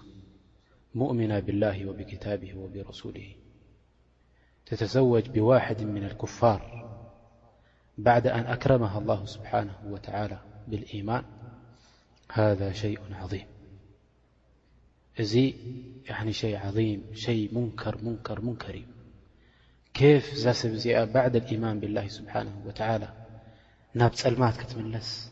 مؤمنة بالله وبكتابه وبرسوله تتزوج بواحد من الكفار بعد أن أكرمها الله سبحانه وتعالى بالإيمان هذا شيء عظيم ي ين شي عظيم شي منكر منكر منكر ي كيف ز سب بعد الإيمان بالله سبحانه وتعالى نب لمات كتملس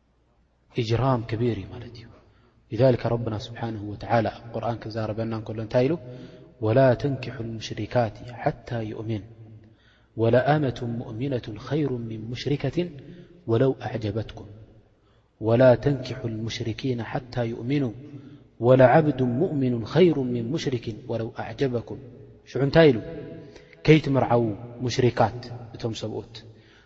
إجرام كبير لذلك ربنا سبحانه وتعالى قرآن كزربنا كل ت ل ولا تنكحوا المشركات حتى يؤمن ولأمة مؤمنة خير من مشركة ولو أعجبتكم ولا تنكحوا المشركين حتى يؤمنوا ولعبد مؤمن خير من مشرك ولو أعجبكم شعو نت ل كي تمرعو مشركات م سبت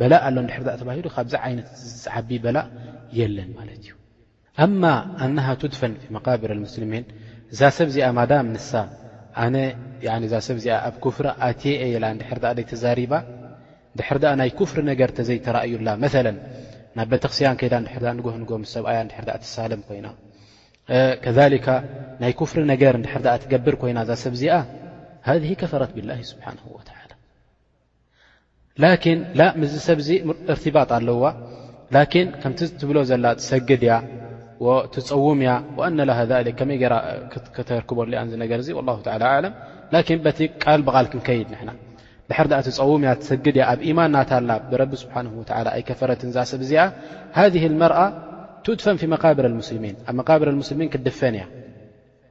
በላእ ኣሎ እንድሕር ዳኣ ተባሂሉ ካብዚ ዓይነት እዚ ዝዓቢ በላእ የለን ማለት እዩ ኣማ ኣናሃ ቱድፈን ፊ መቃብር ልሙስልሚን እዛ ሰብ እዚኣ ማዳም ንሳ ኣነ እዛ ሰብ እዚኣ ኣብ ኩፍሪ ኣትየ እየ ኢላ እንድሕር ዳኣ ዘይተዛሪባ ድሕር ዳኣ ናይ ኩፍሪ ነገር ተዘይተራእዩላ መለ ናብ ቤተክርስያን ከይዳ ድሕር ዳኣ ንጎህ ንጎ ምስ ሰብኣያ ድሕር ዳኣ ትሳለም ኮይና ከሊካ ናይ ኩፍሪ ነገር እንድሕር ዳኣ ትገብር ኮይና እዛ ሰብ እዚኣ ሃ ከፈረት ብላሂ ስብሓን ወተላ ላኪን ላ ምስዚ ሰብ እዚ እርትባጥ ኣለዋ ላኪን ከምቲ ትብሎ ዘላ ትሰግድ እያ ትፀውም እያ ዋእነላ ሊክ ከመይ ገራ ከተርክበሉ እያ ዚ ነገር እዚ ላ ላ ኣለም ላኪን በቲ ቃል ብቓል ክንከይድ ንሕና ድሕር ዳኣ ትፀውም እያ ትሰግድ እያ ኣብ ኢማን ናታላ ብረቢ ስብሓን ወላ ኣይከፈረትን እዛ ሰብ እዚኣ ሃ መርኣ ትድፈን ፊ መቃብር ልሙስልሚን ኣብ መቃብር ልሙስልሚን ክትድፈን እያ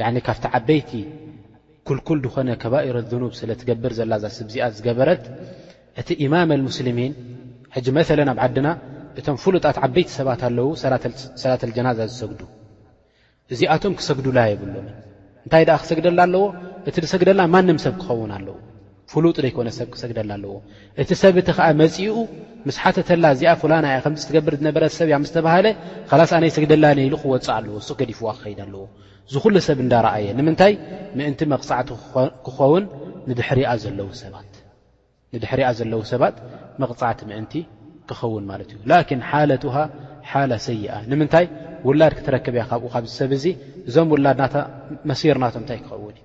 ያኒ ካብቲ ዓበይቲ ኩልኩል ድኾነ ከባኢረ ዙኑብ ስለ ትገብር ዘላ እዛ ስብ እዚኣ ዝገበረት እቲ ኢማም ኣልሙስሊሚን ሕጂ መተለን ኣብ ዓድና እቶም ፍሉጣት ዓበይቲ ሰባት ኣለዉ ሰላት ኣልጀናዛ ዝሰግዱ እዚኣቶም ክሰግዱላ የብሎምን እንታይ ደኣ ክሰግደላ ኣለዎ እቲ ዝሰግደላ ማንም ሰብ ክኸውን ኣለዉ ፍሉጥ ዘይኮነ ሰብ ክሰግደላ ኣለዎ። እቲ ሰብ እቲ ከኣ መጺኡ ምስ ሓተተላ እዚኣ ፉላና እያ ከምዚ ትገብር ዝነበረት ሰብ እያ ምስ ተባህለ ኸላስ ኣነ ይሰግደላ ነይ ኢሉ ክወጽእ ኣለዎ ሱቅ ገዲፍዋ ክኸይድ ኣለዎ ዝኹሉ ሰብ እንዳረኣየ ንምንታይ ምእንቲ መቕጻዕቲ ክኾውን ንድሕሪኣ ዘለዉ ሰባት ንድሕሪኣ ዘለዉ ሰባት መቕጻዕቲ ምእንቲ ክኸውን ማለት እዩ ላኪን ሓለቱሃ ሓላ ሰይኣ ንምንታይ ውላድ ክትረክብ እያ ካብኡ ካብዚ ሰብ እዚ እዞም ውላድ ናታ መሲር ናቶም እንታይ ክኸውን እዩ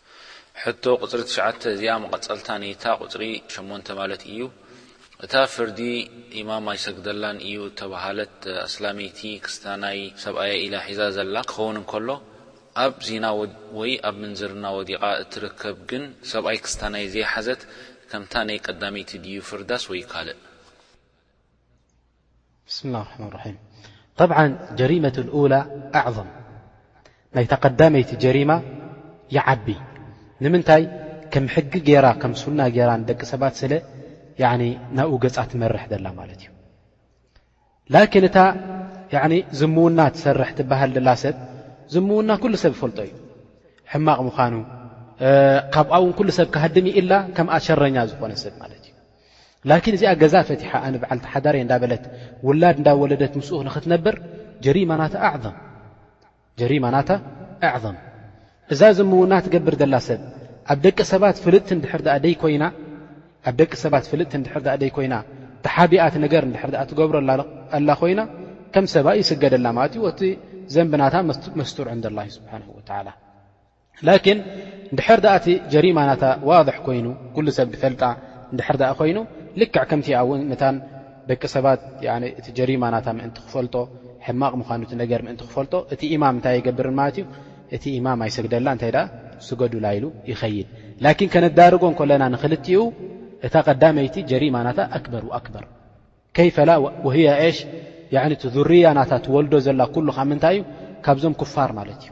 ሕቶ ቁጽሪ ትሽዓተ እዚኣ መቐጸልታ ንይታ ቁጽሪ ሸሞንተ ማለት ኢዩ። እታ ፍርዲ ኢማም ኣይሰግደላን ኢዩ እተባሃለት ኣስላመይቲ ክስታናይ ሰብኣያ ኢላ ሒዛ ዘላ ክኸውን እንከሎ ኣብ ዚና ወይ ኣብ ምንዝርና ወዲቓ እትርከብ ግን ሰብኣይ ክስታናይ ዘይሓዘት ከምታ ናይ ቀዳመይቲ ድዩ ፍርዳስ ወይ ካልእ? ብስምላህ ርሕማን ርሒም ጠብዓ ጀሪመት ልኡላ ኣዕም ናይታ ቀዳመይቲ ጀሪማ ይዓቢ ንምንታይ ከም ሕጊ ገይራ ከም ሱና ገይራ ንደቂ ሰባት ስለ ናብኡ ገፃ ትመርሕ ዘላ ማለት እዩ ላኪን እታ ዝምውና ትሰርሕ ትበሃል ዘላ ሰብ ዝምውና ኩሉ ሰብ ይፈልጦ እዩ ሕማቕ ምዃኑ ካብኣ እውን ኩሉ ሰብ ክሃድም ይእላ ከምኣ ሸረኛ ዝኾነ ሰብ ማለት እዩ ላኪን እዚኣ ገዛ ፈቲሓ ኣነ በዓልቲ ሓዳር እየ እንዳበለት ውላድ እንዳወለደት ምስኡ ንክትነብር ጀሪማ ናታ ኣዕዘም ጀሪማ ናታ ኣዕዘም እዛ ዝምውና ትገብር ዘላ ሰብ ኣብ ደቂ ሰባት ፍልጥቲ እንድሕር ድኣ ደይ ኮይና ኣብ ደቂ ሰባት ፍልጥቲ እንድሕር ድኣ ደይ ኮይና ተሓቢኣት ነገር እንድሕር ድኣ ትገብሮ ኣላ ኮይና ከም ሰባ ይስገደላ ማለት እዩ እቲ ዘንብናታ መስጡር ዕንደላ ስብሓን ወተዓላ ላኪን ድሕር ዳኣ እቲ ጀሪማ ናታ ዋضሕ ኮይኑ ኩሉ ሰብ ድፈልጣ ድሕር ዳኣ ኮይኑ ልክዕ ከምቲ ኣውን መታን ደቂ ሰባት እቲ ጀሪማ ናታ ምእንቲ ክፈልጦ ሕማቕ ምዃኑ እቲ ነገር ምእንቲ ክፈልጦ እቲ ኢማም እንታይ ይገብርን ማለት እዩ እቲ ኢማም ኣይሰግደላ እንታይ ዳኣ ስገዱላ ኢሉ ይኸይድ ላኪን ከነዳርጎ ከለና ንክልቲኡ እታ ቀዳመይቲ ጀሪማ ናታ ኣክበር ኣክበር ከይፈላ ወህያ ኤሽ ያ እቲ ዙርያ ናታ ትወልዶ ዘላ ኩሉ ካብ ምንታይ እዩ ካብዞም ክፋር ማለት እዩ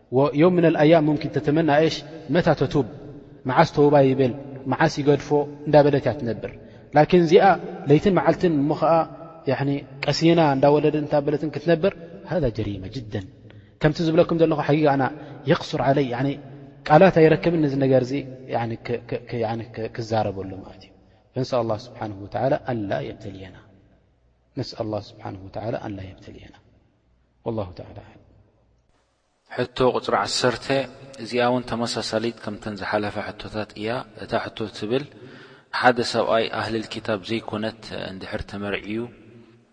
ወዮም ምነል ኣያም ሙምኪን ተተመና እሽ መታ ተቱብ መዓስ ተውባ ይብል መዓስ ይገድፎ እንዳበለት እያ ትነብር ላኪን እዚኣ ለይትን መዓልትን እሞ ኸዓ ቀሲና እንዳወለደት እዳበለትን ክትነብር ሃዛ ጀሪማ ጅደን ከምቲ ዝብለኩም ዘለኹ ሓጊጋ ኣና የቅሱር ዓለይ ቃላት ኣይረክብን ነዚ ነገር እዚ ክዛረበሉ ማለት እዩ ፈንስ ኣላ ስብሓን ወተላ ኣላ የብተልየና ነስ ኣላ ስብሓን ወተላ ኣላ የብተልየና ወላሁ ተላ ኣለም ሕቶ ቁጽሪ ዓሰርተ እዚኣ ውን ተመሳሳሊት ከምተን ዝሓለፋ ሕቶታት ኢያ። እታ ሕቶ ትብል ሓደ ሰብኣይ ኣህልል ኪታብ ዘይኮነት እንድሕር ተመርዕዩ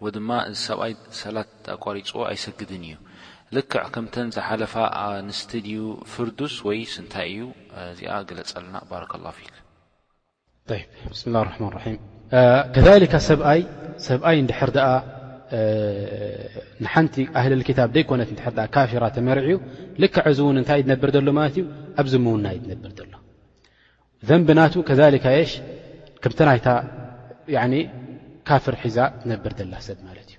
ወድማ እዚ ሰብኣይ ሰላት ኣቋሪጽዎ ኣይሰግድን ኢዩ ልክዕ ከምተን ዝሓለፋ ኣንስቲ ድዩ ፍርዱስ ወይስ እንታይ ኢዩ እዚኣ ግለጸልና ባረከላሁ ፊክ። ብስሚላ ርሕማን ርሒም ከሊካ ሰብኣይ ሰብኣይ እንድሕር ደኣ ንሓንቲ ኣህልልክታብ ዘይኮነት እንድሕር ኣ ካፊራ ተመርዕዩ ልክዕ እዚ እውን እንታይ እድነብር ዘሎ ማለት እዩ ኣብዚ ምውና እዩ እድነብር ዘሎ ዘንቢ ናቱ ከሊካ የሽ ከምቲ ናይታ ካፍር ሒዛ ትነብር ዘላ ሰብ ማለት እዩ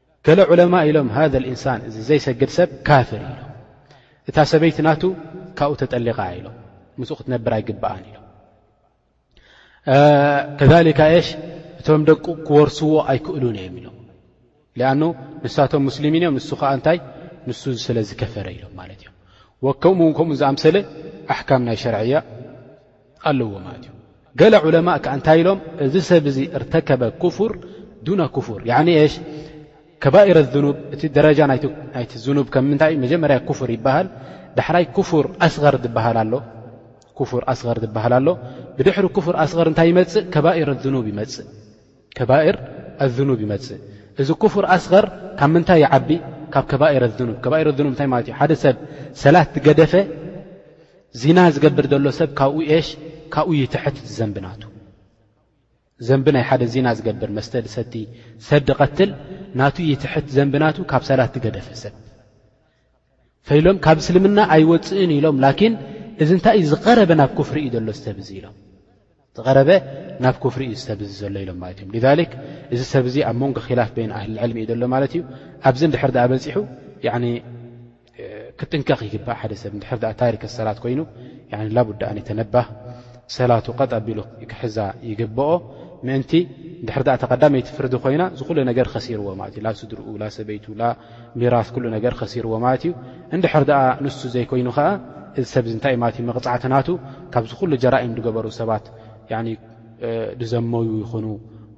ገለ ዑለማእ ኢሎም ሃذ እንሳን እዚ ዘይሰግድ ሰብ ካፍር ኢሎም እታ ሰበይቲ ናቱ ካብኡ ተጠሊቓ ኢሎም ምስ ክትነብር ኣይግብኣን ኢሎም ከሊካ ሽ እቶም ደቁ ክወርስዎ ኣይክእሉን እዮም ኢሎም ኣኑ ንሳቶም ሙስሊሚን እዮም ንሱ ከዓ እንታይ ንሱ ስለ ዝከፈረ ኢሎም ማለት እዮም ከምኡ ከምኡ ዝኣምሰለ ኣሕካም ናይ ሸርዕያ ኣለዎ ማለት እዩ ገለ ዑለማእ ከ እንታይ ኢሎም እዚ ሰብ እዚ እርተከበ ኩፍር ዱነ ኩፍር ሽ ከባኢረ ዝኑብ እቲ ደረጃ ናይቲ ዝኑብ ከም ምንታይ እዩ መጀመርያ ኩፍር ይበሃል ዳሕራይ ኩፍር ኣስር ዝበሃል ኣሎ ኩፍር ኣስር ዝበሃል ኣሎ ብድሕሪ ኩፍር ኣስር እንታይ ይመፅእ ከባኢረ ዝኑብ ይመፅእ ከባኢር ኣዝኑብ ይመጽእ። እዚ ኩፍር ኣስገር ካብ ምንታይ ይዓቢ? ካብ ከባኢር ኣዝኑብ። ከባኢር ኣዝኑብ እንታይ ማለት እዩ? ሓደ ሰብ ሰላት ዝገደፈ ዚና ዝገብር ዘሎ ሰብ ካብኡ ኤሽ ካብኡ ይትሕት እዚ ዘንቢ ናቱ። ዘንቢ ናይ ሓደ ዚና ዝገብር መስተ ዝሰቲ ሰብ ዝቐትል ናቱ ይትሕት ዘንቢ ናቱ ካብ ሰላት ዝገደፈ ሰብ። ፈኢሎም ካብ እስልምና ኣይወፅእን ኢሎም ላኪን እዚ እንታይ እዩ ዝቐረበ ናብ ክፍሪ እዩ ዘሎ ሰብ እዚ ኢሎም ዝቐረበ ናብ ክፍሪ እዩ ሰብ እዚ ዘሎ ኢሎም ማለት እዮም ሊክ እዚ ሰብ እዚ ኣብ መንጎ ኪላፍ በይን ኣህሊ ዕልሚ እዩ ዘሎ ማለት እዩ ኣብዚ እንድሕር ድኣ በፂሑ ክጥንቀቕ ይግባእ ሓደ ሰብ እንድሕር ድኣ ታሪክ ሰላት ኮይኑ ላቡዳ ኣን ተነባህ ሰላቱ ቀጥ ኣቢሉ ክሕዛ ይግብኦ ምእንቲ እንድሕር ድኣ ተቐዳመይቲ ፍርዲ ኮይና ዝኹሉ ነገር ኸሲርዎ ማለት እዩ ላስድርኡ ላሰበይቱ ሚራስ ኩሉ ነገር ከሲርዎ ማለት እዩ እንድሕር ደኣ ንሱ ዘይኮይኑ ከኣ እዚ ሰብ እዚ እንታይ እዩ ማለት እዩ መቕጻዕቲ ናቱ ካብዚ ኩሉ ጀራኢም ዝገበሩ ሰባት ያኒ ድዘመዩ ይኹኑ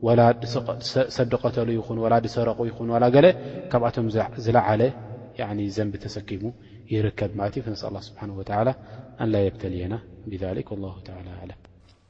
ወላ ሰብ ድቐተሉ ይኹኑ ወላ ድሰረቑ ይኹኑ ዋላ ገለ ካብኣቶም ዝለዓለ ያኒ ዘንቢ ተሰኪሙ ይርከብ ማለት እዩ ፈነስኣላ ስብሓን ወተዓላ ኣንላ የብተልየና ብዛሊክ ወላሁ ተዓላ ኣለም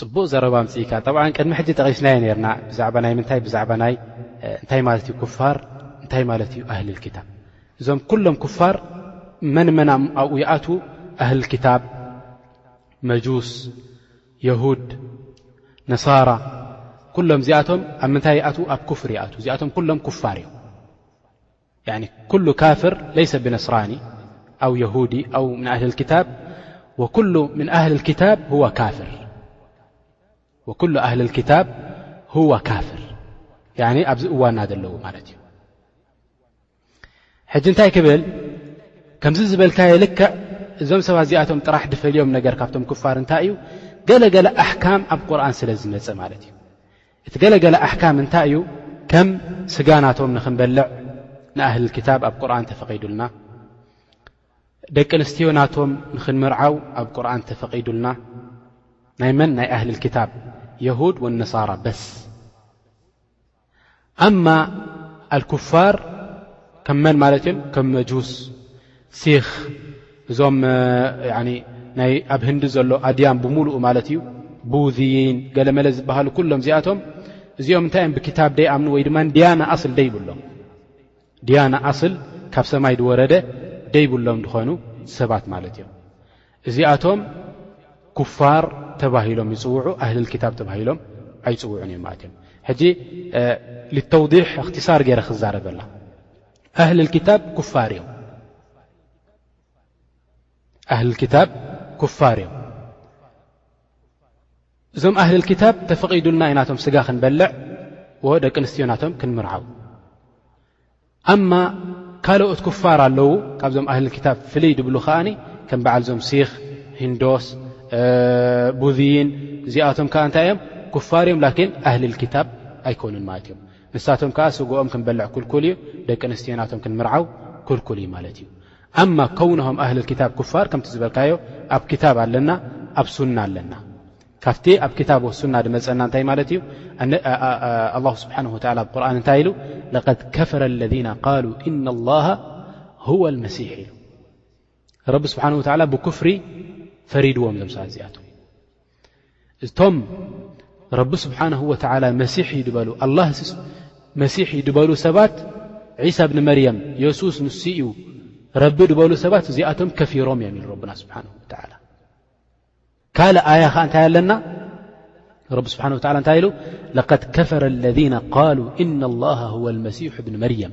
ጽቡቅ ዘረባ ኣምጺእካ ጠብዓ ቅድሚ ሕጂ ጠቂስናዮ ኔርና ብዛዕባ ናይ ምንታይ ብዛዕባ ናይ እንታይ ማለት እዩ ኩፋር እንታይ ማለት እዩ ኣህልል ክታብ እዞም ኩሎም ኩፋር መን መን ኣብኡ ይኣትዉ ኣህል ክታብ መጁስ የሁድ ነሳራ ኩሎም እዚኣቶም ኣብ ምንታይ ይኣትዉ ኣብ ኩፍር ይኣትዉ እዚኣቶም ኩሎም ኩፋር እዮም። ያኒ ኩሉ ካፍር ለይሰ ብነስራኒ ኣው የሁዲ ኣው ምን ኣህሊ ልክታብ ወኩሉ ምን ኣህሊ ልክታብ ሁዋ ካፍር ወኩሉ ኣህሊ ልክታብ ሁዋ ካፍር ያኒ ኣብዚ እዋና ዘለዉ ማለት እዩ ሕጂ እንታይ ክብል ከምዚ ዝበልካየ ልክዕ እዞም ሰባት እዚኣቶም ጥራሕ ድፈልዮም ነገር ካብቶም ክፋር እንታይ እዩ ገለገለ ኣሕካም ኣብ ቁርን ስለ ዝመፀ ማለት እዩ እቲ ገለ ገለ ኣሕካም እንታይ እዩ ከም ስጋ ናቶም ንክንበልዕ ንኣህል ክታብ ኣብ ቁርን ተፈቒዱልና ደቂ ኣንስትዮ ናቶም ንክንምርዓው ኣብ ቁርን ተፈቒዱልና ናይ መን ናይ ኣህሊ ክታብ የሁድ ወነሳራ በስ ኣማ ኣልኩፋር ከም መን ማለት እዮም ከም መጁስ ሲክ እዞም ናይ ኣብ ህንዲ ዘሎ ኣድያም ብምሉኡ ማለት እዩ ቡዝይን ገለመለ ዝበሃሉ ኩሎም እዚኣቶም እዚኦም እንታይ እዮም ብክታብ ደይ ኣምኑ ወይ ድማ ድያና ኣስል ደይብሎም ድያና ኣስል ካብ ሰማይ ዝወረደ ደይብሎም ዝኾኑ ሰባት ማለት እዮም እዚኣቶም ኩፋር ተባሂሎም ይፅውዑ ኣህልል ክታብ ተባሂሎም ኣይፅውዑን እዮም ማለት እዮም ሕጂ ልተውዲሕ እክትሳር ገይረ ክዛረበላ ኣህልልክታብ ኩፋር እዮም ኣህልልክታብ ኩፋር እዮም እዞም ኣህልልክታብ ተፈቒዱልና ዩ ናቶም ስጋ ክንበልዕ ወ ደቂ ኣንስትዮ ናቶም ክንምርዓው ኣማ ካልኦት ኩፋር ኣለዉ ካብዞም ኣህልልክታብ ፍልይ ድብሉ ከኣኒ ከም በዓል ዞም ሲኽ ሂንዶስ ቡዝይን እዚኣቶም ከዓ እንታይ እዮም ኩፋር እዮም ላኪን ኣህልልክታብ ኣይኮኑን ማለት እዮም ንሳቶም ከኣ ስግኦም ክንበልዕ ክልኩል እዩ፣ ደቂ ኣንስትዮ ናቶም ክንምርዓው ክልኩል እዩ ማለት እዩ። ኣማ ከውነሆም ኣህለል ኪታብ ኩፋር ከምቲ ዝበልካዮ ኣብ ኪታብ ኣለና ኣብ ሱና ኣለና። ካብቲ ኣብ ኪታብ ወሱና ድመጸና እንታይ ማለት እዩ ኣላሁ ስብሓነሁ ወተዓላ ኣብ ቁርኣን እንታይ ኢሉ ለቀድ ከፈረ ኣለዚና ቃሉ ኢነ ላሃ ሁወ ኣልመሲሕ ኢሉ ረቢ ስብሓነሁ ወተዓላ ብኩፍሪ ፈሪድዎም እዞም ሰባት እዚኣቶም። እቶም ረቢ ስብሓንሁ ወተዓላ መሲሕ እዩ ድበሉ ኣላ መሲሕ እዩ ድበሉ ሰባት ዒሳ ብኒ መርየም የሱስ ንሱ እዩ ረቢ ድበሉ ሰባት እዚኣቶም ከፊሮም እዮም ኢሉ ረብና ስብሓን ወተላ ካልእ ኣያ ኸዓ እንታይ ኣለና ረቢ ስብሓን ወላ እንታይ ኢሉ ለቀድ ከፈረ ለذነ ቃሉ እና ላሃ ሁወ ልመሲሑ ብኒ መርየም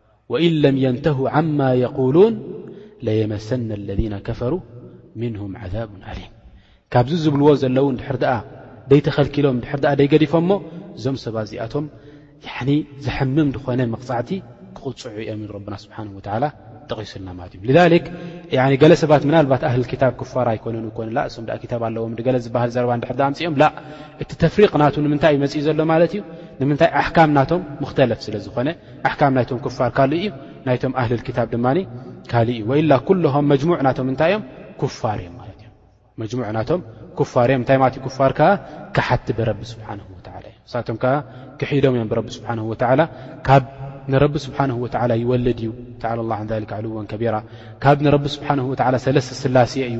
ወኢን ለም የንተሁ ዓማ የቁሉን ለየመሰና ለذነ ከፈሩ ምንሁም ዓዛብ ኣሊም ካብዚ ዝብልዎ ዘለዉ እንድሕር ደኣ ደይተኸልኪሎም እንድሕር ደኣ ደይገዲፎሞ እዞም ሰባ እዚኣቶም ዘሐምም ዝኾነ መቕጻዕቲ ክቕጽዑ እዮም ን ረብና ስብሓን ወላ ጠቒሱልና ማለት እዩ ልክ ገለ ሰባት ምናልባት ኣህል ክታብ ክፋር ኣይኮነን ኮን ላ እሶም ኣ ክታብ ኣለዎም ገለ ዝበሃል ዘረባ እንድሕር ኣ ኣምፅኦም ላ እቲ ተፍሪቕ ናቱ ንምንታይ እዩ መፅኢ ዘሎ ማለት እዩ ንምንታይ ኣሕካም ናቶም ምክተለፍ ስለ ዝኾነ ኣሕካም ናይቶም ኩፋር ካልእ እዩ ናይቶም ኣህልል ክታብ ድማ ካልእ እዩ ወኢላ ኩሉም መጅሙዕ ናቶም እንታይ እዮም ኩፋር እዮም ማለት እዮም መጅሙዕ ናቶም ኩፋር እዮም እንታይ ማለትዩ ኩፋር ከዓ ክሓቲ ብረቢ ስብሓን ወተላ እዩ ንሳቶም ከዓ ክሒዶም እዮም ብረቢ ስብሓን ወተላ ካብ ንረቢ ስብሓን ወተላ ይወልድ እዩ ተላ ላ ን ዛሊክ ዕልወን ከቢራ ካብ ንረቢ ስብሓን ወተላ ሰለስተ ስላስየ እዩ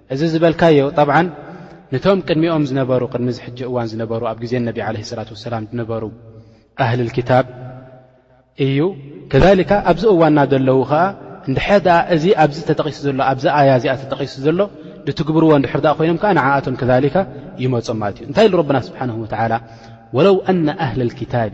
እዚ ዝበልካዮ ጠብዓን ንቶም ቅድሚኦም ዝነበሩ ቅድሚ ዚ ሕጂ እዋን ዝነበሩ ኣብ ግዜ ነቢ ዓለ ስላት ወሰላም ዝነበሩ ኣህል ክታብ እዩ ከሊካ ኣብዚ እዋንና ዘለዉ ኸዓ እንድሐ ደኣ እዚ ኣብዚ ተጠቒሱ ዘሎ ኣብዚ ኣያ እዚኣ ተጠቒሱ ዘሎ ንትግብርዎ እንድሕር ዳኣ ኮይኖም ከዓ ንዓኣቶም ከሊካ ይመፆም ማለት እዩ እንታይ ሉ ረብና ስብሓን ወተዓላ ወለው ኣነ ኣህል ክታቢ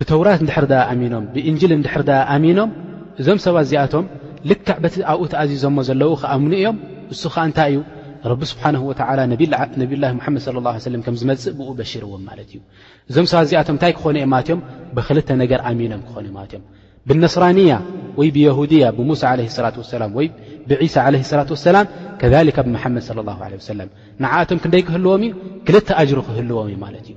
ብተውራት እንድሕር ደኣ ኣሚኖም ብእንጅል እንድሕር ደኣ ኣሚኖም እዞም ሰባት እዚኣቶም ልክዕ በቲ ኣብኡ ተኣዚዞሞ ዘለዉ ክኣምኑ እዮም እሱ ኸዓ እንታይ እዩ ረቢ ስብሓንሁ ወተዓላ ነብዩላህ ሙሓመድ ስለ ላ ሰለም ከም ዝመጽእ ብኡ በሽርዎም ማለት እዩ እዞም ሰባት እዚኣቶም እንታይ ክኾኑ እዮም ማለት እዮም ብኽልተ ነገር ኣሚኖም ክኾኑ እዮም ማለት እዮም ብነስራንያ ወይ ብየሁድያ ብሙሳ ዓለ ሰላት ወሰላም ወይ ብዒሳ ዓለ ሰላት ወሰላም ከሊካ ብመሓመድ ስለ ላ ለ ወሰላም ንዓእቶም ክንደይ ክህልዎም እዩ ክልተ ኣጅሩ ክህልዎም እዩ ማለት እዩ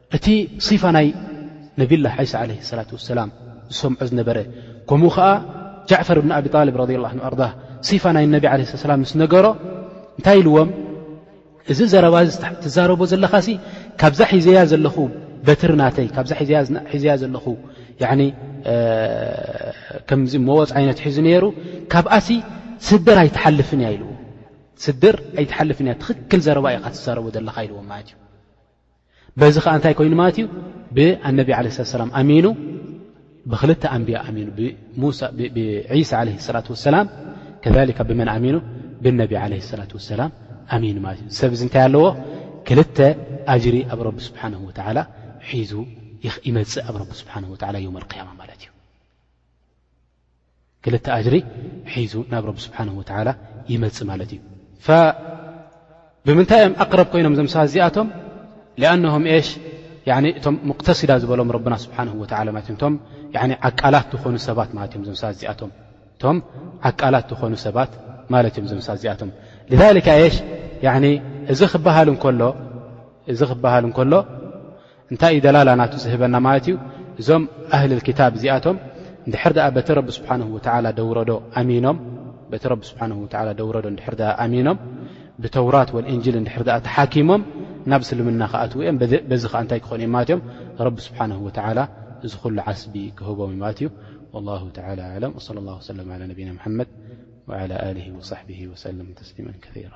እቲ ሲፋ ናይ ነብላ ሓይሳ ዓለ ሰላት ወሰላም ዝሰምዖ ዝነበረ ከምኡ ኸዓ ጃዕፈር ብን ኣብ ጣልብ ረድ ላ ኣርዳ ሲፋ ናይ ነቢ ዓለ ስላ ሰላም ምስ ነገሮ እንታይ ኢልዎም እዚ ዘረባ እዚ ትዛረቦ ዘለኻ ሲ ካብዛ ሒዘያ ዘለኹ በትሪ ናተይ ካብዛ ሒዘያ ዘለኹ ከምዚ መወፅ ዓይነት ሒዙ ነይሩ ካብኣሲ ስድር ኣይትሓልፍን እያ ኢልዎ ስድር ኣይትሓልፍን እያ ትኽክል ዘረባ ኢኻ ትዛረቦ ዘለኻ ኢልዎም ማለት እዩ በዚ ኸዓ እንታይ ኮይኑ ማለት እዩ ብኣነቢ ዓለ ስላት ሰላም ኣሚኑ ብክልተ ኣንብያ ኣሚኑ ብዒሳ ዓለ ስላት ወሰላም ከሊካ ብመን ኣሚኑ ብነቢ ዓለ ስላት ወሰላም ኣሚኑ ማለት እዩ ሰብ እዚ እንታይ ኣለዎ ክልተ ኣጅሪ ኣብ ረቢ ስብሓን ወተዓላ ሒዙ ይመፅእ ኣብ ረቢ ስብሓን ወላ ዮም ኣልቅያማ ማለት እዩ ክልተ ኣጅሪ ሒዙ ናብ ረቢ ስብሓን ወተላ ይመፅ ማለት እዩ ብምንታይ እዮም ኣቅረብ ኮይኖም ዞም ሰባት እዚኣቶም ኣነም ሽ እቶም ሙቅተሲዳ ዝበሎም ረብና ስብሓን ወላ ማት እ እቶም ዓቃላት ዝኾኑ ሰባት ማለት እዮም ዞም ሰባት እዚኣቶም እቶም ዓቃላት ዝኾኑ ሰባት ማለት እዮም ዞም ሰባት እዚኣቶም ሽ እዚ ክበሃል እንከሎ እንታይ እዩ ደላላ ናቱ ዝህበና ማለት እዩ እዞም ኣህሊ ክታብ እዚኣቶም ንድሕር ድኣ በቲ ረቢ ስብሓን ወተላ ደውረዶ ኣሚኖም በቲ ረቢ ስብሓን ወላ ደውረዶ ንድሕር ድኣ ኣሚኖም ብተውራት ወልእንጅል ንድሕር ድኣ ተሓኪሞም ናብ ስልምና ክኣትው እዮም በዚ ከዓ እንታይ ክኾኑ እዮም ማለት እዮም ረቢ ስብሓን ወተላ እዚ ኹሉ ዓስቢ ክህቦም እዩ ማለት እዩ ላሁ ተላ ኣለም ወለ ላ ሰለ ላ ነቢና ሓመድ ዓላ ኣሊ ወሳሕቢ ወሰለም ተስሊማ ከራ